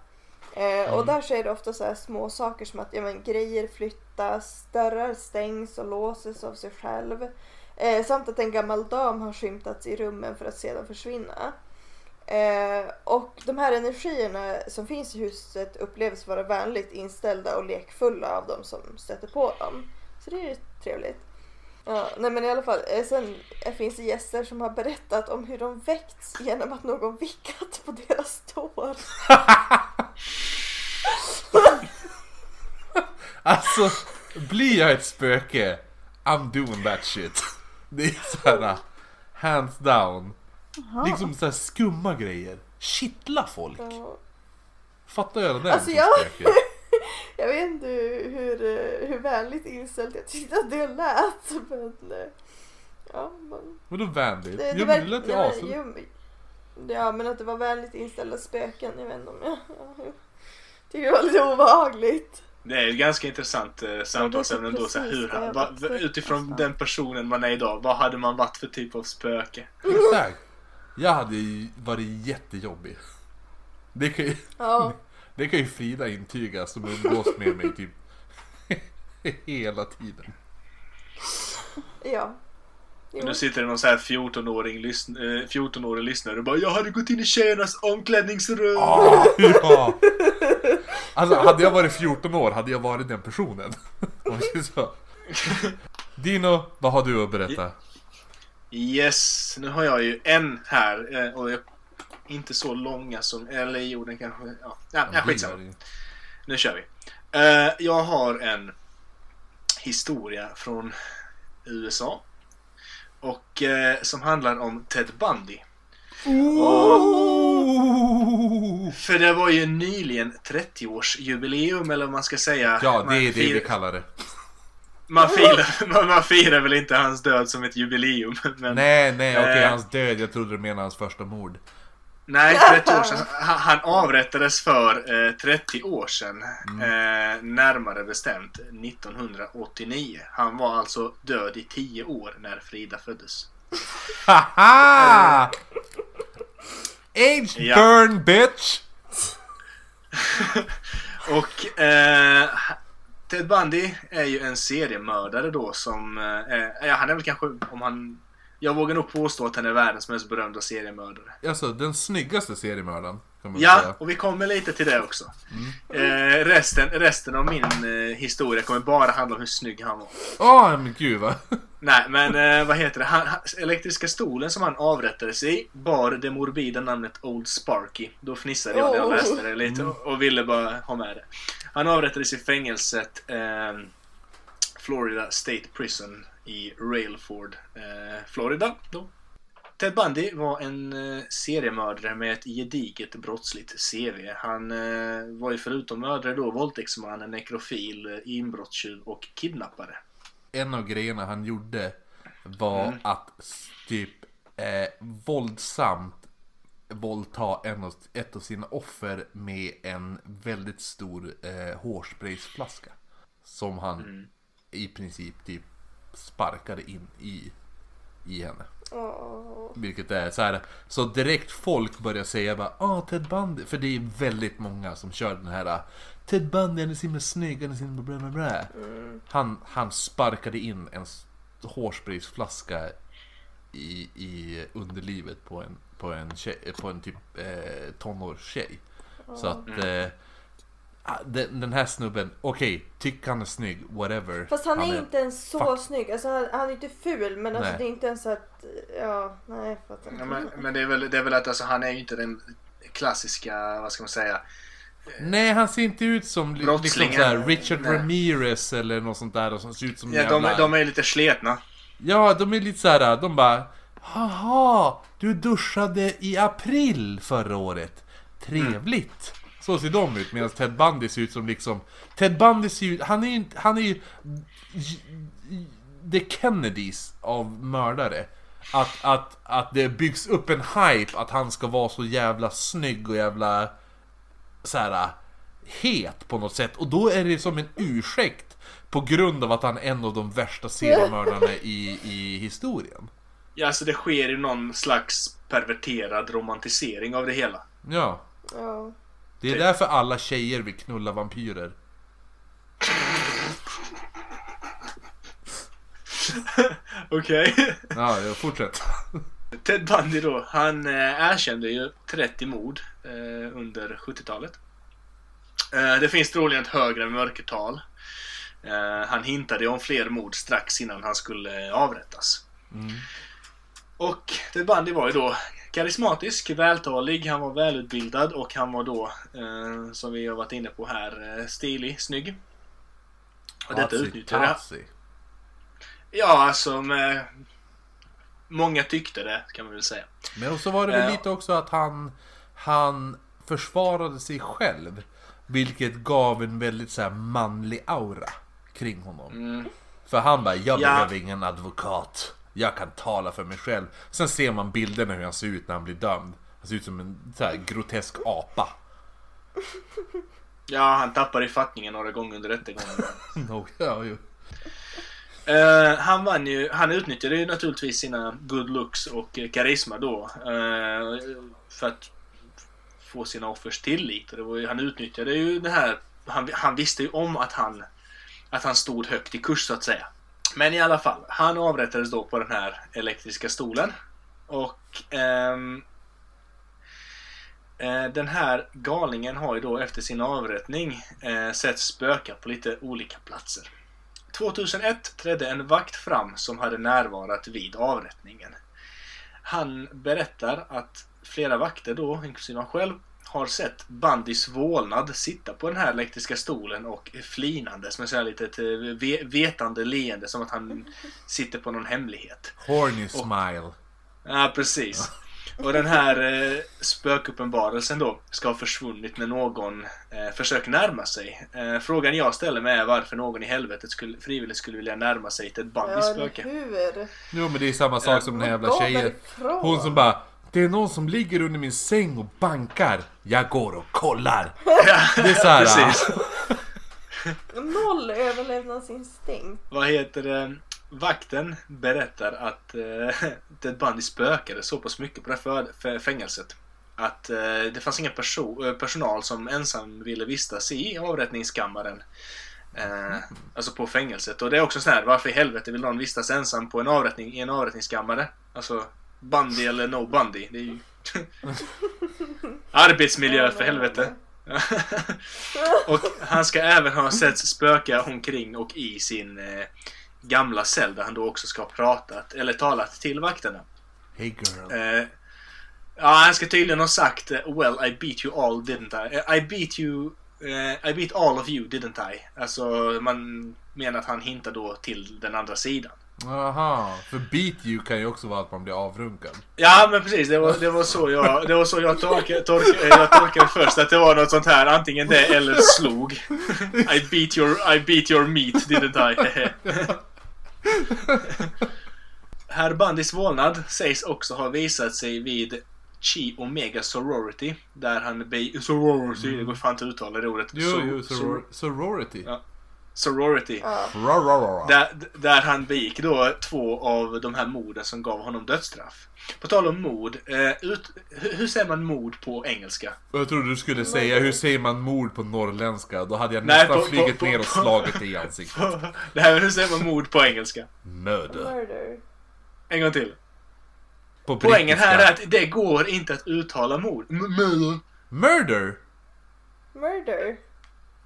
Eh, och där sker det ofta så små saker som att ja, men, grejer flyttas, dörrar stängs och låses av sig själv. Eh, samt att en gammal dam har skymtats i rummen för att sedan försvinna. Eh, och de här energierna som finns i huset upplevs vara vänligt inställda och lekfulla av de som stöter på dem. Så det är trevligt. Ja, nej men i alla fall, eh, sen eh, finns det gäster som har berättat om hur de väckts genom att någon vickat på deras tår. (laughs) Alltså, blir jag ett spöke, I'm doing that shit. Det är såhär, hands down. Liksom såhär skumma grejer. Kittla folk. Ja. Fattar jag det där Alltså, som jag- spöke? (laughs) Jag vet inte hur, hur, hur vänligt inställt jag tyckte att det lät. Men, eh, ja, men, Vadå vänligt? det, det lät ju ja, men- asroligt. jo, men- Ja men att det var vänligt inställda spöken. Jag vet inte om jag... Ja, jag tycker det var lite obehagligt. Det är ett ganska intressant eh, samtalsämne ändå. Så hur, det jag va, utifrån nästan. den personen man är idag, vad hade man varit för typ av spöke? Exakt. Jag hade ju varit jättejobbig. Det kan ju, Ja, det kan ju Frida intyga som umgås med mig typ (laughs) hela tiden. ja. Jo. Nu sitter det någon så här 14-åring lysn, eh, 14-årig lyssnare och bara Jag hade gått in i tjejernas omklädningsrum. Ah, ja! Alltså hade jag varit 14 år hade jag varit den personen. (laughs) Dino, vad har du att berätta? Yes, nu har jag ju en här eh, och jag, inte så långa som, eller jo den kanske, ja, ja, ja skitsamma. Nu kör vi. Eh, jag har en historia från USA. Och eh, som handlar om Ted Bundy. Oh! För det var ju nyligen 30-årsjubileum eller vad man ska säga. Ja, det är det fir- vi kallar det. Man firar, (laughs) man, man firar väl inte hans död som ett jubileum. (laughs) Men, Nej, nej, okej, Eh. hans död. Jag trodde du menade hans första mord. Nej, 30 år sedan. (laughs) Han, han avrättades för eh, 30 år sedan. Eh, närmare bestämt 1989. Han var alltså död i 10 år när Frida föddes. Haha! (laughs) Age Ja. burn bitch! (laughs) Och eh, Ted Bundy är ju en seriemördare då som... Eh, ja, han är väl kanske om han... Jag vågar nog påstå att han är världens mest berömda seriemördare. Alltså den snyggaste seriemördaren. Kan man Ja, säga. och vi kommer lite till det också. Eh, resten, resten av min eh, historia kommer bara handla om hur snygg han var. Åh men gud va. (laughs) Nej, men eh, vad heter det? Han, han, elektriska stolen som han avrättades i bar det morbida namnet Old Sparky. Då fnissade jag när jag Oh. läste det lite och, och ville bara ha med det. Han avrättades i fängelset eh, Florida State Prison i Railford, eh, Florida. Då. Ted Bundy var en eh, seriemördare med ett gediget brottsligt CV. Han eh, var ju förutom mördare då våldtäktsman, nekrofil, eh, inbrottstjuv och kidnappare. En av grejerna han gjorde var Mm. att typ eh, våldsamt våldta en av, ett av sina offer med en väldigt stor eh, hårspraysflaska. Som han Mm. i princip typ sparkade in i, i henne. Åh. Vilket är så här. Så direkt folk börjar säga bara ah Ted Bundy. För det är väldigt många som kör den här Ted Bundy han är så himla snygg, han är så himla bla bla bla. Han, han sparkade in en hårspraysflaska i, i underlivet på en, på en, tjej, på en typ eh, tonårstjej. Så att eh, den, den här snubben, okej, tyck han är snygg, whatever. Fast han är inte ens så fuck. snygg. Alltså, han, han är inte ful men alltså, det är inte ens så att... Ja, nej fattar Ja, men, men det är väl, det är väl att alltså, han är ju inte den klassiska, vad ska man säga, Nej, han ser inte ut som li- liksom såhär Richard Nej. Ramirez eller något sånt där som ser ut som ja, de, jävla... de är lite sletna. Ja, de är lite såhär, de bara Haha, du duschade i april förra året. Trevligt. Så ser de ut medan Ted Bundy ser ut som liksom Ted Bundy ser ut, han är ju han är ju The Kennedys av mördare. Att, att, att det byggs upp en hype att han ska vara så jävla snygg och jävla så här het på något sätt. Och då är det som en ursäkt på grund av att han är en av de värsta seriemördarna i, i historien. Ja, alltså det sker ju någon slags perverterad romantisering av det hela. Ja. Ja. Det är därför alla tjejer vill knulla vampyrer. (laughs) Okej. Ja, jag fortsätt. Ted Bundy då, han eh, erkände ju 30 mord eh, under 70-talet. Eh, det finns troligen ett högre mörkertal. Han hintade om fler mord strax innan han skulle avrättas. Och Ted Bundy var ju då karismatisk, vältalig, han var välutbildad och han var då, eh, som vi har varit inne på här, eh, stilig, snygg. Och detta utnyttjade han. Ja, alltså med... Många tyckte det, kan man väl säga. Men så var det väl Ja. lite också att han, han försvarade sig själv. Vilket gav en väldigt så manlig aura kring honom. Mm. För han bara, jag Ja. behöver ingen advokat. Jag kan tala för mig själv. Sen ser man bilderna hur han ser ut när han blir dömd. Han ser ut som en så här grotesk apa. Ja, han tappade i fattningen några gånger under rättegången. (laughs) No, ja, ju. Eh, han vann ju, han utnyttjade ju naturligtvis sina good looks och eh, karisma då. eh, för att få sina offers tillit. Och ju, han utnyttjade ju det här, han, han visste ju om att han, att han stod högt i kurs så att säga. Men i alla fall, han avrättades då på den här elektriska stolen. Och ehm, eh, den här galningen har ju då efter sin avrättning eh, sett spöka på lite olika platser. 2001 trädde en vakt fram som hade närvarat vid avrättningen. Han berättar att flera vakter då, inklusive han själv, har sett Bandys vålnad sitta på den här elektriska stolen och flinandes med så här litet eh, ve- vetande leende som att han sitter på någon hemlighet. Horny smile. Ja, precis. Och den här eh, spökuppenbarelsen då ska ha försvunnit när någon eh, försöker närma sig. Eh, frågan jag ställer mig är varför någon i helvetet skulle, frivilligt skulle vilja närma sig till ett Ja, Bandys spöke. hur? Jo men det är samma sak som den här jävla tjejen. Hon som bara Det är någon som ligger under min säng och bankar. Jag går och kollar. (laughs) Ja, Det är så här, precis. Noll överlevnadsinstinkt. Vad heter det? Vakten berättar att eh, Ted Bundy spökade så pass mycket på det här fängelset. Att eh, det fanns ingen perso- eh, personal som ensam ville vistas i avrättningskammaren. Eh, alltså på fängelset. Och det är också så här, varför i helvete vill någon vistas ensam på en avrättning, i en avrättningskammare? Alltså, Bundy eller no Bundy. Det är ju... Arbetsmiljö för helvete. (laughs) och han ska även ha sett spöka omkring och i sin eh, gamla cell där han då också ska ha pratat, eller talat till vakterna. Hey girl. Eh, ja, han ska tydligen ha sagt eh, Well, I beat you all, didn't I? Eh, I beat you... eh, I beat all of you, didn't I? Alltså, man menar att han hintar då till den andra sidan. Aha, för beat you kan ju också vara att man blir avrunkad. Ja, men precis. Det var, det var så jag, det var så jag, tolkade, tolkade, jag tolkade först. Att det var något sånt här. Antingen det eller slog. I beat your, I beat your meat, didn't I? (laughs) Herr Bandys vålnad sägs också ha visat sig vid Chi Omega Sorority. Där han be... Sorority, det går fan inte att uttala det ordet. Jo, jo, sor- soror- sorority. Ja. Sorority. Ja. Där, där han begick då två av de här morden som gav honom dödsstraff. På tal om mord. Eh, ut, hur, säger man mord på engelska? Jag trodde du skulle säga hur säger man mord på norrländska? Då hade jag Nej, nästan på- flugit på- ner och slagit dig i ansiktet. (laughs) Det här, hur säger man mord på engelska? Murder. Murder. En gång till. På Poängen här är att det går inte att uttala mord. M- murder. Murder? Murder.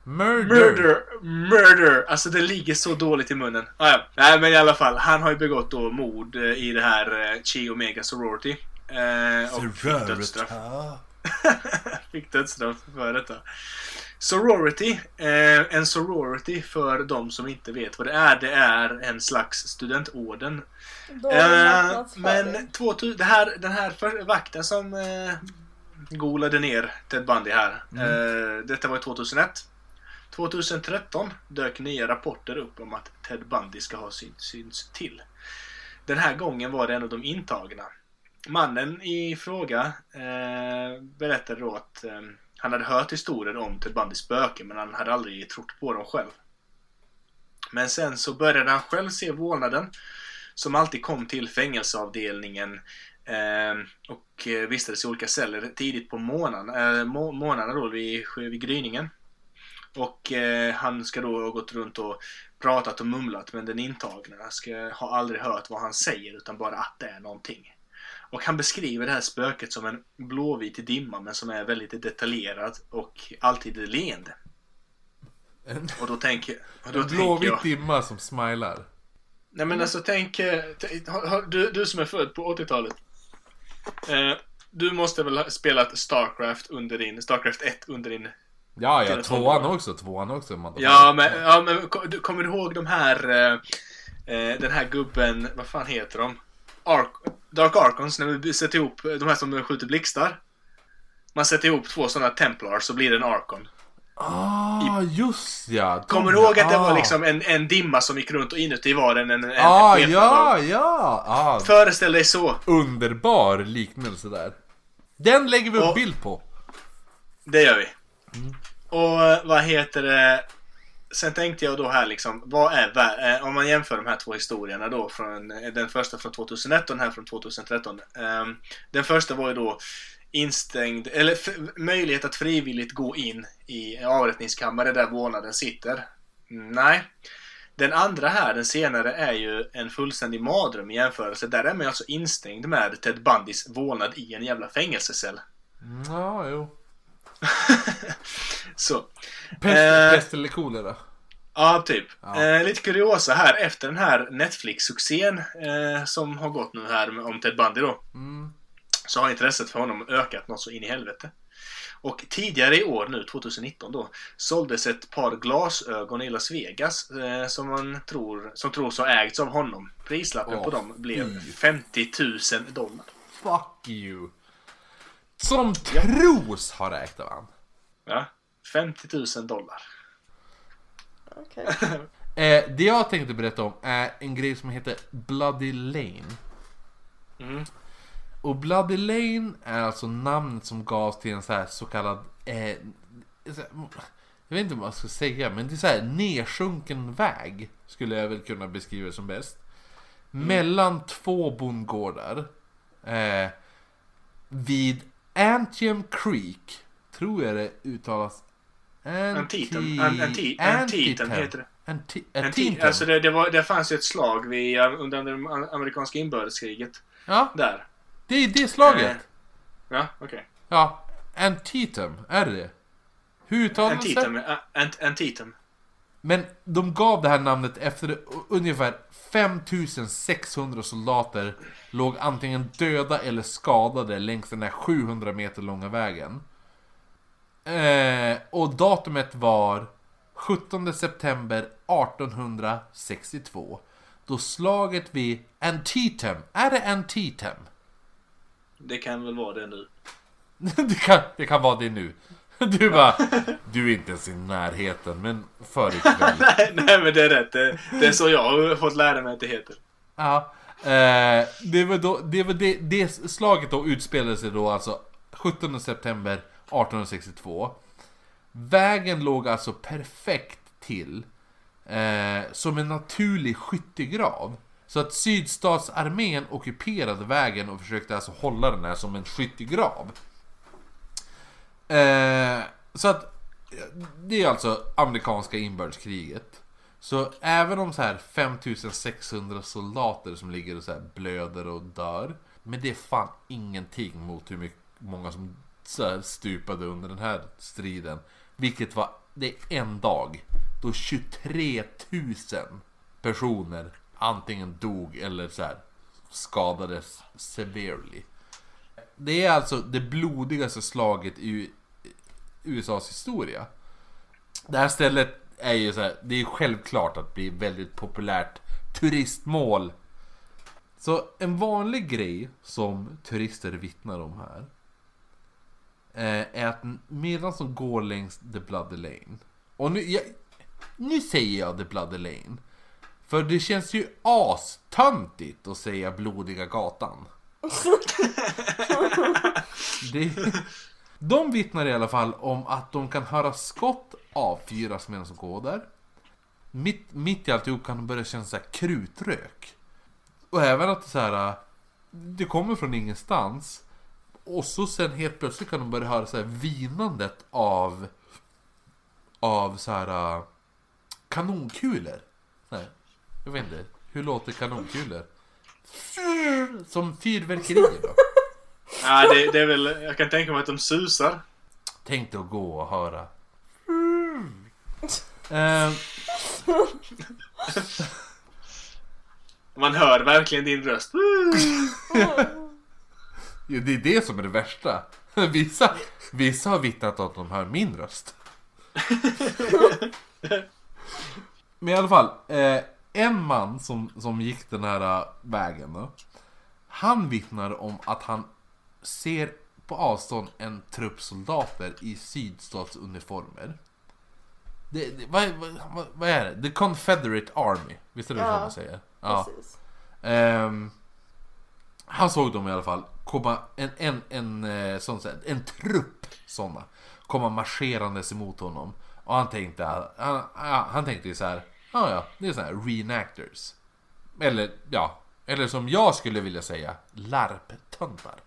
Murder? Murder. Murder. Alltså det ligger så dåligt i munnen. Ah, ja. Nej men i alla fall. Han har ju begått då mord eh, i det här eh, Chi Omega Sorority. Eh, och fick dödsstraff. (laughs) Fick dödsstraff för detta. Sorority. Eh, en sorority för de som inte vet vad det är. Det är en slags studentorden. Eh, men 2000, det här, den här för, vakten som eh, golade ner Ted Bundy här. Eh, detta var 2001. 2013 dök nya rapporter upp om att Ted Bundy ska ha syn syns till. Den här gången var det en av de intagna. Mannen i fråga eh, berättade då att eh, han hade hört historier om Ted Bundys spöken men han hade aldrig trott på dem själv. Men sen så började han själv se vålnaden som alltid kom till fängelseavdelningen eh, och eh, vistades i olika celler tidigt på morgonen, eh, må, morgnarna då vid, vid gryningen. Och eh, han ska då ha gått runt och pratat och mumlat men den intagna ska ha aldrig hört vad han säger utan bara att det är någonting. Och han beskriver det här spöket som en blåvit dimma men som är väldigt detaljerad och alltid leende. En, Och då tänker, och då en jag... blåvit dimma som smilar. Nej men alltså tänk, eh, har- har- du, du som är född på 80-talet. Eh, du måste väl ha spelat Starcraft under din, Starcraft 1 under din... Ja, ja, tvåan också. Tvåan också. man- Ja men, ja, men kommer du ihåg de här, eh, eh, den här gubben, vad fan heter de? Ark, Dark Archons, när vi sätter ihop de här som skjuter blixtar. Man sätter ihop två sådana Templars så blir det en Archon. Ah, just ja. Kommer du ihåg att det var ah. liksom en, en dimma som gick runt och inuti var den en, en, Ah, en ja, ja. Ah, Föreställ dig så. underbar liknelse där. Den lägger vi upp Och- bild på. Det gör vi. Mm. Och eh, vad heter det? Sen tänkte jag då här liksom, vad är eh, om man jämför de här två historierna då från eh, den första från 2001 och den här från 2013. Ehm, den första var ju då instängd, eller möjlighet att frivilligt gå in i avrättningskammare där vårdnaden sitter. Mm, nej. Den andra här, den senare, är ju en fullständig mardröm i jämförelse. Där är man alltså instängd med Ted Bundys vålnad i en jävla fängelsecell. Mm, ja, jo. (laughs) Så. Pest, Eh. eller kolera? Ja, typ. Ja. Eh, lite kuriosa här. Efter den här Netflix-succén eh, som har gått nu här med- om Ted Bundy då. Mm. Så har intresset för honom ökat något så in i helvete. Och tidigare i år, nu 2019 då, såldes ett par glasögon i Las Vegas eh, som man tror, som tros ha ägts av honom. Prislappen Åh, på dem blev fy. 50 000 dollar. Fuck you. Som tros har räknat han. Ja, 50 000 dollar. Okej. (laughs) Eh, det jag tänkte berätta om är en grej som heter Bloody Lane. Mm. Och Bloody Lane är alltså namnet som gavs till en så här så kallad... Eh, jag vet inte vad jag ska säga, men det är så här nedsjunken väg. Skulle jag väl kunna beskriva det som bäst. Mellan två bondgårdar. Eh, vid Antiem Creek. Tror jag det uttalas. Antietam. An- anti- Antietam heter det. Anti- Antietam. alltså det, det, var, det fanns ju ett slag vid, under det amerikanska inbördeskriget. Ja, Där. det är det slaget. Eh, Ja, okej. Ja, Antietam, är det? Hur uttalas Antietam. det? ä- Ant- Antietam. Men de gav det här namnet efter ungefär 5600 soldater låg antingen döda eller skadade längs den här 700 meter långa vägen. Eh, och datumet var 17 september 1862. Då slaget vid Antietam, är det Antietam? Det kan väl vara det nu. (laughs) det, kan, det kan vara det nu. (laughs) Du bara, du är inte ens i närheten, men för ikväll. (laughs) nej, nej, men det är rätt. Det, det är så jag har fått lära mig att det heter. Ja, eh, det var, då, det, var det, det slaget då utspelade sig då alltså 17 september 1862. Vägen låg alltså perfekt till eh, som en naturlig skyttegrav. Så att sydstatsarmén ockuperade vägen och försökte alltså hålla den här som en skyttegrav. Eh, så att det är alltså amerikanska inbördeskriget. Så även om så här 5600 soldater som ligger och så här blöder och dör. Men det är fan ingenting mot hur mycket, många som så här stupade under den här striden. Vilket var, det är en dag. Då 23 000 personer antingen dog eller så här skadades severely. Det är alltså det blodigaste slaget i USAs historia. Det här stället är ju så här, det är självklart att bli väldigt populärt turistmål. Så en vanlig grej som turister vittnar om här eh, är att medan de går längs The Bloody Lane. Och nu, jag, nu säger jag The Bloody Lane. För det känns ju astöntigt att säga Blodiga gatan. (laughs) Det, de vittnar i alla fall om att de kan höra skott avfyras medan de går där. Mitt, mitt i alltihop kan de börja känna så här krutrök. Och även att det så här, det kommer från ingenstans. Och så sen helt plötsligt kan de börja höra så här vinandet av av så här kanonkulor. Nej jag vet inte, hur låter kanonkulor? Som fyrverkerier då. Ja, det, det är väl, jag kan tänka mig att de susar. Tänk dig att gå och höra. Eh, Man hör verkligen din röst. ja, det är det som är det värsta. Vissa, vissa har vittnat att de hör min röst. Men i alla fall. Eh, en man som, som gick den här eh, vägen då. Han vittnar om att han ser på avstånd en trupp soldater i sydstatsuniformer. Det, det, vad, vad, vad är det? The Confederate Army. Visst är det Ja, så man säger? Ja. Precis. Ehm, han såg dem i alla fall komma, en, en, en, eh, sån, en trupp sådana, komma marscherandes emot honom. Och han tänkte, han, han, tänkte så här, ja ja, det är så här reenactors. Eller ja, eller som jag skulle vilja säga, larptöntar.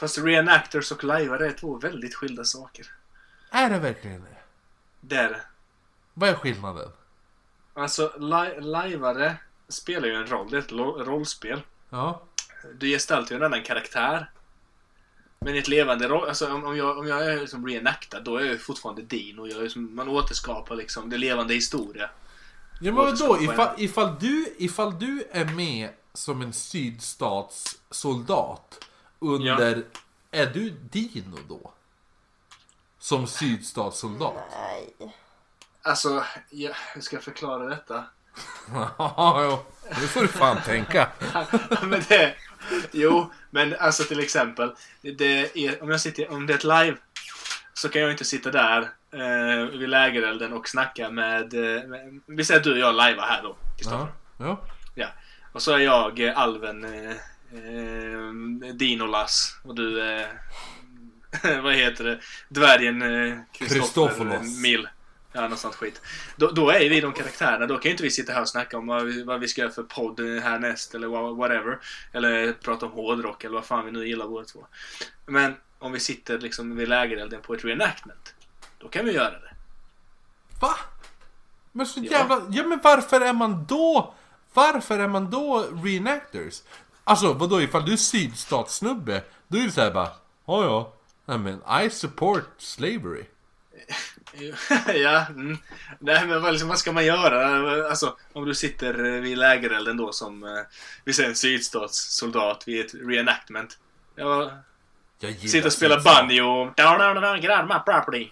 Fast reenactors och lajvare är två väldigt skilda saker. Är det verkligen det? Det är det. Vad är skillnaden? Alltså, li- lajvare spelar ju en roll. Det är ett rollspel. Ja. Du gestaltar ju en annan karaktär. Men i ett levande roll, alltså om, om, jag, om jag är som reenactad, då är jag fortfarande din och jag är som, man återskapar liksom det levande historia. Ja men vadå? Ifall, ifall, du, ifall du är med som en sydstatssoldat under... Är du Dino då? Som sydstatssoldat? Nej. Alltså, ja, hur ska jag förklara detta? (laughs) Ja. Nu får du fan tänka. (laughs) men det, jo, men alltså till exempel, det är, om, jag sitter, om det är ett live så kan jag inte sitta där eh, vid lägerelden och snacka med, eh, med vi säger att du och jag lajvar här då, Kristoffer. Ja. ja. Och så är jag eh, alven eh, eh, Dinolas och du är (laughs) vad heter det? Dvärgen eh, Kristoffer. Mill. Ja, något sånt skit. Då, då är vi de karaktärerna. Då kan ju inte vi sitta här och snacka om vad vi, vad vi ska göra för podd eh, härnäst eller wha- whatever. Eller prata om hårdrock eller vad fan vi nu gillar båda två. Men om vi sitter liksom vid lägerelden på ett reenactment. Då kan vi göra det. Va? Men så Ja. jävla... Ja men varför är man då... Varför är man då reenactors? Alltså vadå ifall du är sydstatssnubbe, då är det såhär bara... Ja ja. Nej men I support slavery. (laughs) ja, mm. Nej men vad, liksom, vad ska man göra? Alltså, om du sitter vid lägerelden då som, eh, vi säger en sydstatssoldat vid ett reenactment. Ja, sitter och spelar banjo. My property.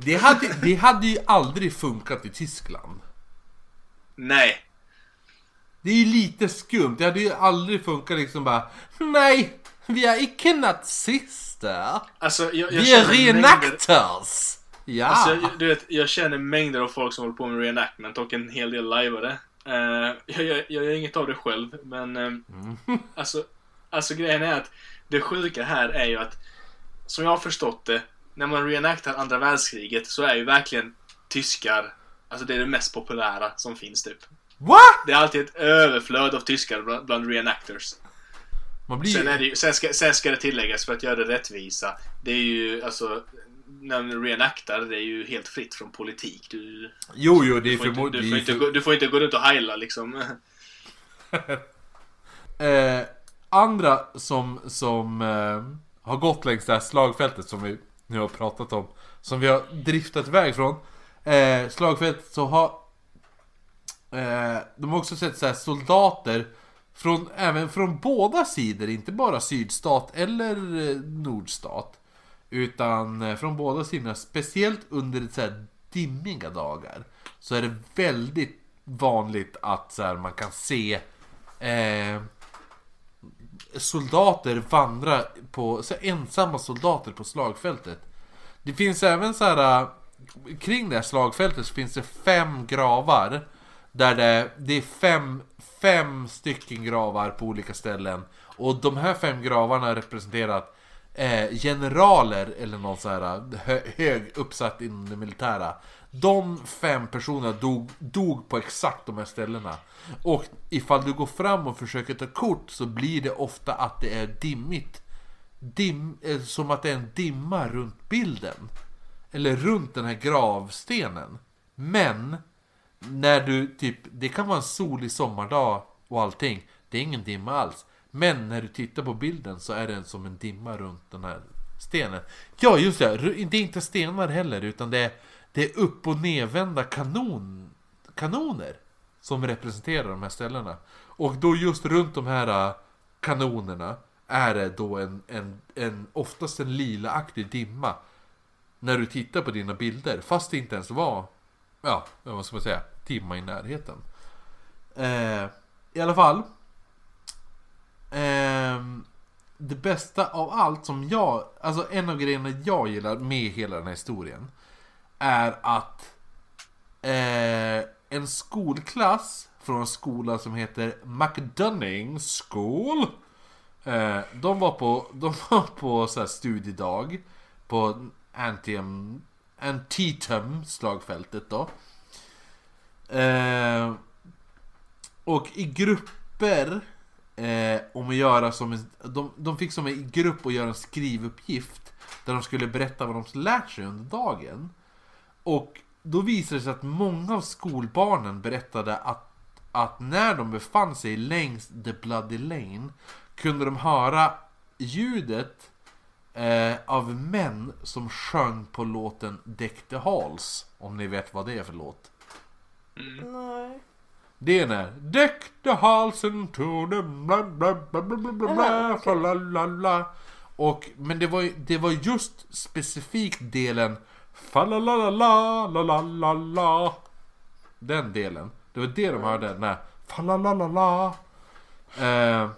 Det hade, det hade ju aldrig funkat i Tyskland. Nej. Det är ju lite skumt. Det hade ju aldrig funkat liksom bara... Nej! Vi är icke nazister. Alltså, jag, jag Vi är reenactors. Ja. alltså, jag, du vet, jag känner mängder av folk som håller på med reenactment och en hel del lajvare. Uh, jag, jag, jag gör inget av det själv, men eh, alltså, alltså grejen är att det sjuka här är ju att som jag har förstått det, när man reenactar andra världskriget så är ju verkligen tyskar, alltså det är det mest populära som finns typ. What? Det är alltid ett överflöd av tyskar bland, bland reenactors. Man blir Sen, är det, ju- sen, ska, sen ska det tilläggas för att göra det rättvisa. Det är ju alltså, när man reenactar, det är ju helt fritt från politik. Du, Jo, jo, det är du, får, inte, förmodligen... du, får, inte, gå- du får inte gå runt och heila liksom. (laughs) Eh, andra som, som eh, har gått längs det här slagfältet som vi nu har pratat om. Som vi har driftat iväg från. Eh, slagfältet så har eh, de har också sett så här soldater från, även från båda sidor, inte bara sydstat eller eh, nordstat. Utan eh, från båda sidorna, speciellt under så här dimmiga dagar. Så är det väldigt vanligt att så här, man kan se eh, soldater vandra på, så ensamma soldater på slagfältet. Det finns även så här eh, kring det här slagfältet så finns det fem gravar. Där det, det är fem, fem stycken gravar på olika ställen. Och de här fem gravarna representerar eh, generaler eller någon så här hö, hög uppsatt inom det militära. De fem personerna dog, dog på exakt de här ställena. Och ifall du går fram och försöker ta kort så blir det ofta att det är dimmigt. Dim, eh, som att det är en dimma runt bilden. Eller runt den här gravstenen. Men när du typ, det kan vara en solig sommardag och allting. Det är ingen dimma alls. Men när du tittar på bilden så är det som en dimma runt den här stenen. Ja, just det. Det är inte stenar heller utan det är, det är upp och nedvända kanon, kanoner. Som representerar de här ställena. Och då just runt de här äh, kanonerna är det då en, en, en oftast en lilaaktig dimma. När du tittar på dina bilder. Fast det inte ens var, ja, vad ska man säga, Timma i närheten. Eh, I alla fall. Eh, det bästa av allt som jag, alltså en av grejerna jag gillar med hela den här historien. är att eh, en skolklass från en skola som heter McDunning School. Eh, de var på, de var på så här studiedag på Antium, Antietam slagfältet då. Eh, och i grupper eh, om att göra som en, de, de fick som en grupp att göra en skrivuppgift där de skulle berätta vad de lärt sig under dagen. Och då visade det sig att många av skolbarnen berättade att, att när de befann sig längs The Bloody Lane kunde de höra ljudet eh, av män som sjöng på låten Deck the Halls. Om ni vet vad det är för låt. Nej. Det är när Deck the halls into the bla bla bla bla bla bla okej. fa la la la Och Men det var, ju- det var just specifikt delen Fa la la la la la la la la Den delen Det var det de hörde, den här Fa la la la la eh,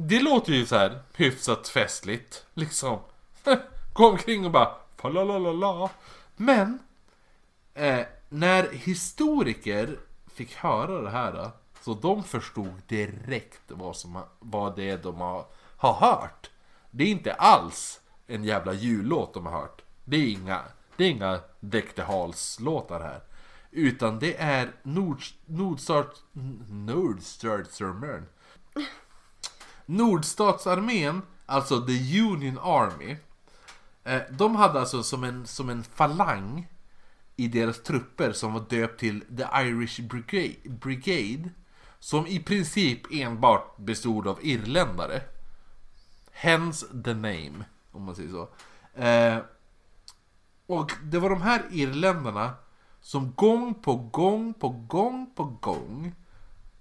det låter ju så här hyfsat festligt Liksom Gå omkring och bara la la la la Men eh, när historiker fick höra det här då, så de förstod direkt vad, som, vad det är de har, har hört. Det är inte alls en jävla jullåt de har hört. Det är inga, det är inga Deck the Halls-låtar här. Utan det är Nord, Nordstat, Nordstatsarmén. Nordstatsarmén, alltså the Union Army. Eh, de hade alltså som en, som en falang i deras trupper som var döpt till The Irish Brigade, Brigade som i princip enbart bestod av irländare. Hence the name, om man säger så. Eh, och det var de här irländarna som gång på gång på gång på gång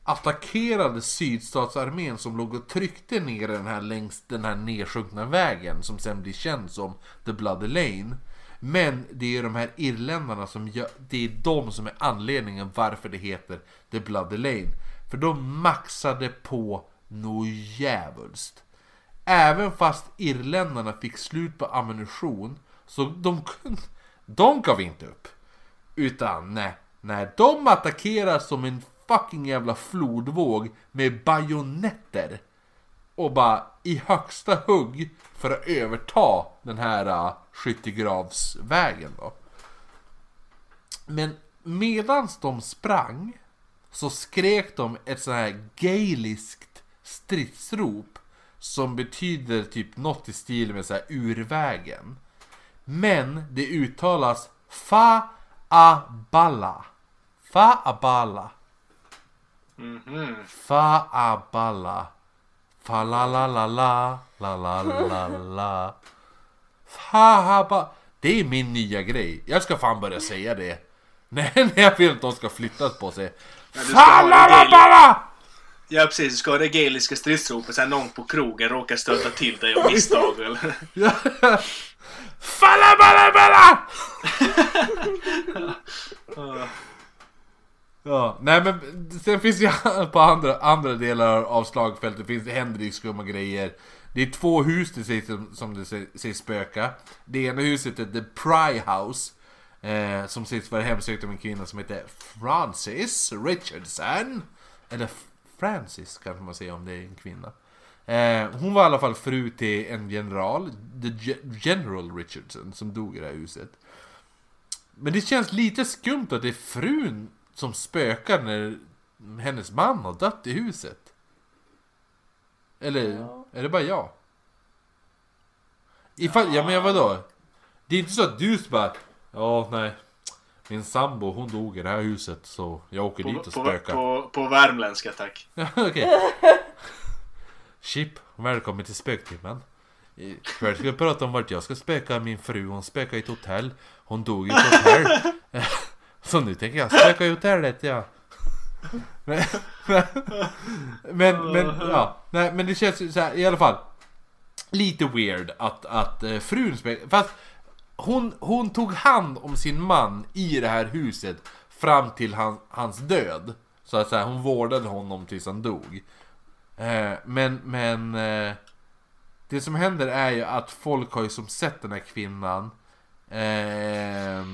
attackerade sydstatsarmén som låg och tryckte ner den här längs den här nedsjunkna vägen som sen blir känd som The Bloody Lane. Men det är de här irländarna som gör, det är de som är anledningen varför det heter The Bloody Lane. För de maxade på något djävulskt. Även fast irländarna fick slut på ammunition så de, kunde- de gav inte upp. Utan nej, när de attackerar som en fucking jävla flodvåg med bajonetter. Och bara i högsta hugg för att överta den här uh, skyttegravsvägen då. Men medans de sprang så skrek de ett sånt här gaeliskt stridsrop som betyder typ något i stil med så här urvägen. Men det uttalas fa-a-balla. Fa-a-balla. Mhm. Fa-a-balla. Fa-la-la-la-la. La-la-la-la. Fa-a-ba. Det är min nya grej. Jag ska fan börja säga det. (laughs) Nej, när jag vill att de ska flyttas på sig. Fa-la-la-balla! Ja precis, du ska ha det gaeliska stridsropet sen någon på krogen råkar stöta till dig av misstag eller... (laughs) Falla-balla-balla! (laughs) Ja, nej men sen finns ju (laughs) på andra, andra delar av slagfältet finns det händer det skumma grejer. Det är två hus det sägs som, det sägs- spöka. Det ena huset är The Pry House. Eh, som sägs vara hemsökt av en kvinna som heter Frances Richardson. Eller Francis kanske man säger om det är en kvinna. Eh, hon var i alla fall fru till en general, The General Richardson, som dog i det här huset. Men det känns lite skumt att det är frun som spökar när hennes man har dött i huset. Eller Ja. är det bara jag? Ifall, ja men vadå? Det är inte så att du bara Ja nej Min sambo hon dog i det här huset så jag åker På, dit och på, spökar på, på värmländska tack. (laughs) Ja, okej. Chip, välkommen till spöktimmen. Ikväll ska vi prata om vart jag ska spöka min fru. Hon spökade i ett hotell. Hon dog i ett hotell. (laughs) Så nu tänker jag spöka ut hotellet, ja. Men, men, men, ja. Nej, men det känns ju så här, i alla fall. Lite weird att, att eh, frun spökade. Fast hon, hon tog hand om sin man i det här huset fram till han, hans död. Så att säga, hon vårdade honom tills han dog. Eh, men, men... Eh, det som händer är ju att folk har ju som sett den här kvinnan Eh,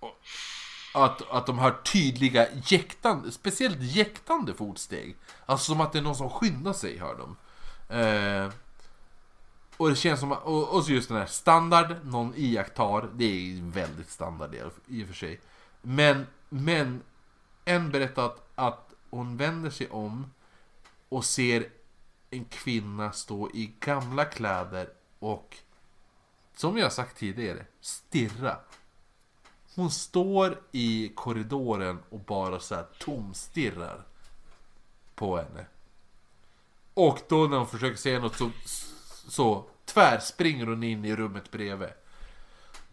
och att, att de har tydliga jäktande, speciellt jäktande fotsteg. Alltså som att det är någon som skyndar sig, hör de. Eh, och det känns som att, och, och så just den här standard, någon iakttar, det är väldigt standard det i och för sig. Men, men en berättar att, att hon vänder sig om och ser en kvinna stå i gamla kläder och som jag sagt tidigare, stirra. Hon står i korridoren och bara så här tomstirrar på henne. Och då när hon försöker säga något så, så tvärspringer hon in i rummet bredvid.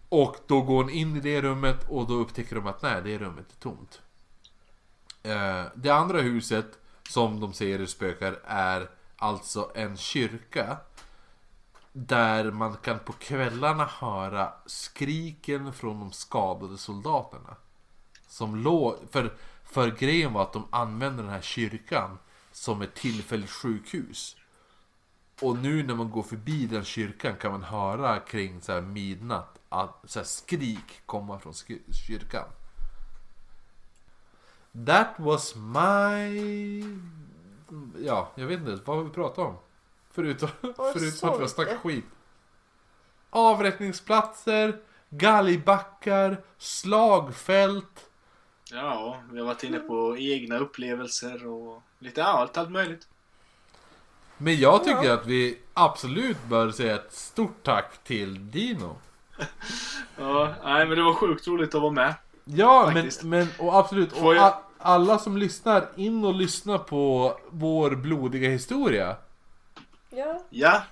Och då går hon in i det rummet och då upptäcker de att nej, det rummet är tomt. Eh, det andra huset som de säger spökar är alltså en kyrka. Där man kan på kvällarna höra skriken från de skadade soldaterna. Som låg, för, för grejen var att de använde den här kyrkan som ett tillfälligt sjukhus. Och nu när man går förbi den kyrkan kan man höra kring så här midnatt att så här skrik komma från kyrkan. That was my... Ja, jag vet inte. Vad har vi pratat om? Förutom, förutom att vi har snackat skit. Avrättningsplatser, galgbackar, slagfält. Ja, vi har varit inne på egna upplevelser och lite allt, allt möjligt. Men jag tycker Ja. att vi absolut bör säga ett stort tack till Dino. (laughs) Ja, nej men det var sjukt roligt att vara med. Ja, men, Faktiskt. men och absolut. Och jag- alla som lyssnar, in och lyssna på vår blodiga historia. Ja, Ja,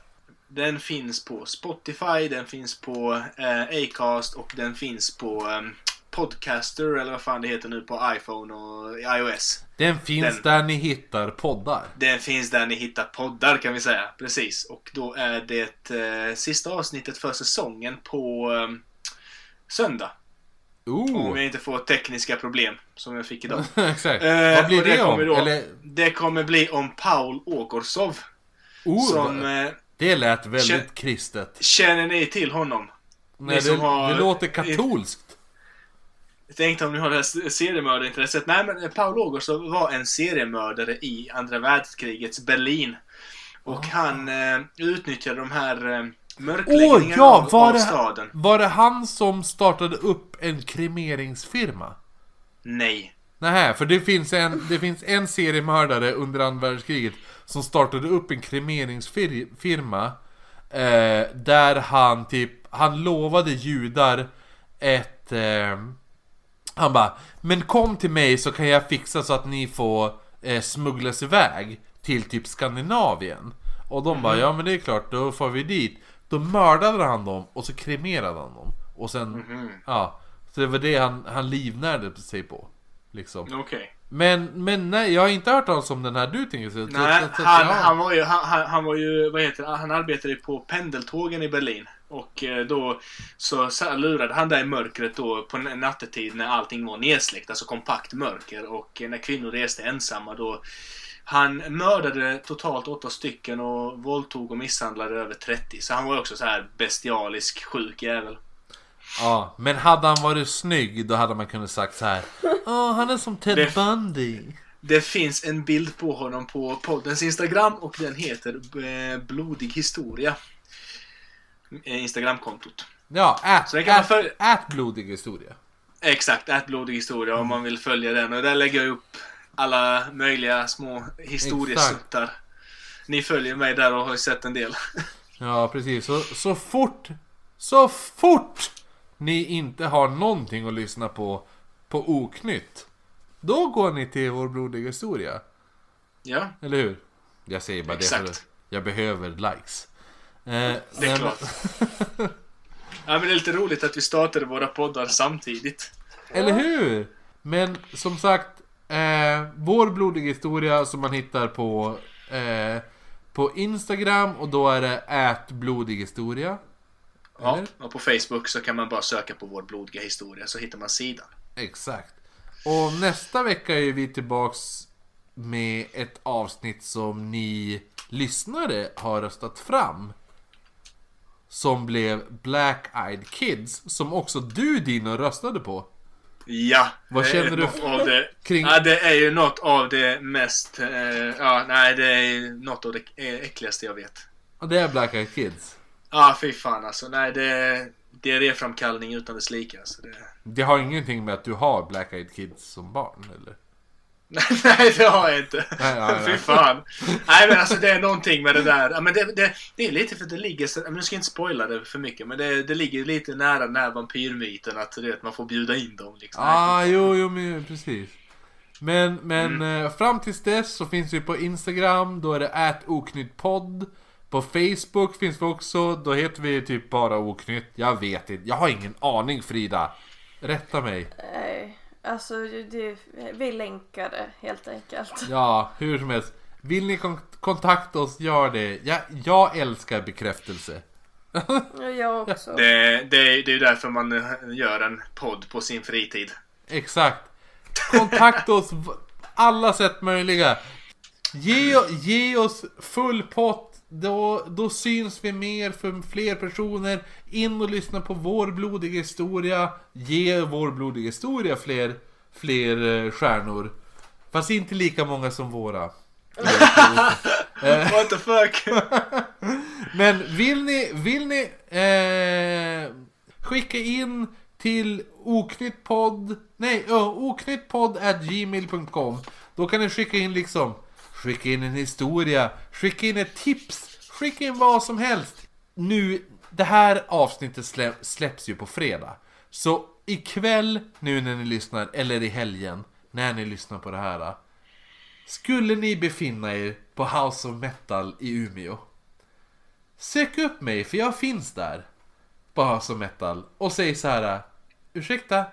den finns på Spotify, den finns på eh, Acast och den finns på eh, Podcaster eller vad fan det heter nu på iPhone och iOS. Den finns Den- där ni hittar poddar. Den finns där ni hittar poddar kan vi säga. Precis. Och då är det eh, sista avsnittet för säsongen på eh, söndag. Om Oh! jag inte får tekniska problem som jag fick idag. (laughs) Exakt. Eh, Vad blir och det, om? kommer då- Eller, Det kommer bli om Paul Ågorsov. Oh, som, eh, det lät väldigt kän- kristet. känner ni till honom? Nej, det, som har- det låter katolskt. Jag tänkte om ni har det här seriemördarintresset. Nej men Paul Ågorsov var en seriemördare i andra världskrigets Berlin. Och han eh, utnyttjade de här eh, mörkläggningarna Åh, ja, av, var av det- staden. Var det han som startade upp en kremeringsfirma? Nej. Nej, för det finns en, det finns en seriemördare under andra världskriget som startade upp en kremeringsfirma eh, där han typ, han lovade judar ett... Eh, han bara, men kom till mig så kan jag fixa så att ni får eh, smugglas iväg till typ Skandinavien. Och de bara, ja men det är klart, då får vi dit. Då mördade han dem och så kremerade han dem. Och sen, Mhm. ja. Så det var det han, han livnärde sig på. Liksom. Okej. Men, men nej, jag har inte hört talas om den här du tänker så, Nej, så, så, han, ja. han var ju, han, han- var ju, vad heter han arbetade på pendeltågen i Berlin. Och eh, då så så lurade han där i mörkret då på nattetid när allting var nedsläckt, alltså kompakt mörker. Och eh, när kvinnor reste ensamma då han mördade totalt åtta stycken och våldtog och misshandlade över 30. Så han var också så här bestialisk, sjuk jävel. Ja. Men hade han varit snygg då hade man kunnat sagt så här. Åh, han är som Ted Det- Bundy. Det finns en bild på honom på poddens Instagram och den heter eh, Blodig historia. Eh, Instagramkontot. Ja, ät, Så ät, följa- ät blodig historia. Exakt, ät blodig historia om man vill följa den. Och där lägger jag upp alla möjliga små historiesuttar. Ni följer mig där och har sett en del. (laughs) Ja, precis. Så, så fort, så fort ni inte har någonting att lyssna på på Oknytt. Då går ni till vår blodiga historia. Ja, Eller hur? Jag säger bara det Exakt. för att jag behöver likes. Eh, det är nej, klart. (laughs) ja, men det är lite roligt att vi startade våra poddar samtidigt. Eller hur? Men som sagt, eh, vår blodiga historia som man hittar på, eh, på Instagram och då är det ät blodig historia. Ja, och på Facebook så kan man bara söka på vår blodiga historia så hittar man sidan. Exakt. Och nästa vecka är vi tillbaks med ett avsnitt som ni lyssnare har röstat fram. som blev Black Eyed Kids, som också du Dino röstade på. Ja. Vad det är känner du Av det, kring- Ja, det är ju något av det mest... Eh, ja, nej, det är något av det äckligaste jag vet. Och det är Black Eyed Kids. Ja, fy fan alltså. Nej, det, det är reframkallning utan dess like. Alltså, det, Det har ingenting med att du har Black Eyed Kids som barn, eller? (laughs) nej, det har jag inte. Nej, nej, nej. Fy fan. Nej, men alltså det är någonting med det där. Ja, men det, det, det är lite för att det ligger... så- Men nu ska jag inte spoila det för mycket, men det, det ligger lite nära den här vampyrmyten att du vet, man får bjuda in dem. Liksom. Ah, jo, jo, men precis. Men, men eh, fram tills dess så finns vi på Instagram, då är det oknyttpodd. På Facebook finns vi också, då heter vi typ bara oknytt. Jag vet inte, jag har ingen aning Frida. Rätta mig. Nej, alltså det, vi länkar det helt enkelt. Ja, hur som helst. Vill ni kon- kontakta oss, gör det. Jag, jag älskar bekräftelse. Ja, Jag också. Det, det, det är därför man gör en podd på sin fritid. Exakt. Kontakta oss v- alla sätt möjliga. Ge, ge oss full pott. Då, då syns vi mer för fler personer. In och lyssna på vår blodiga historia. Ge vår blodiga historia fler, fler eh, stjärnor. Fast inte lika många som våra. What the fuck? (laughs) Men vill ni, vill ni eh, skicka in till oknyttpodd, nej, uh, oknyttpodd at gmail.com Då kan ni skicka in liksom, skicka in en historia, skicka in ett tips, skicka in vad som helst. Nu, det här avsnittet slä, släpps ju på fredag. Så ikväll, nu när ni lyssnar, eller i helgen, när ni lyssnar på det här. Skulle ni befinna er på House of Metal i Umeå Sök upp mig för jag finns där på House of Metal och säg så här. Ursäkta?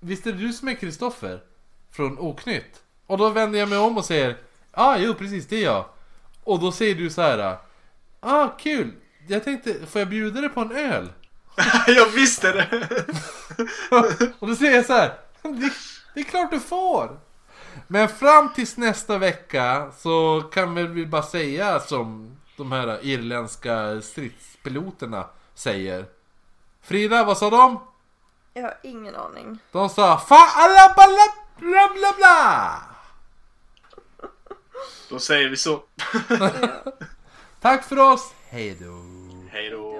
Visst är det du som är Kristoffer? Från Oknytt? Och då vänder jag mig om och säger ah, jo precis det är jag. Och då säger du så här. Ah, kul! Jag tänkte, får jag bjuda dig på en öl? (laughs) jag visste det! (laughs) Och då säger jag så här. Det, det är klart du får! Men fram tills nästa vecka så kan väl vi bara säga som de här irländska stridspiloterna säger. Frida, vad sa de? Jag har ingen aning. De sa fa alla bla bla bla bla. Då säger vi så. (laughs) Tack för oss, hej då. Hej då.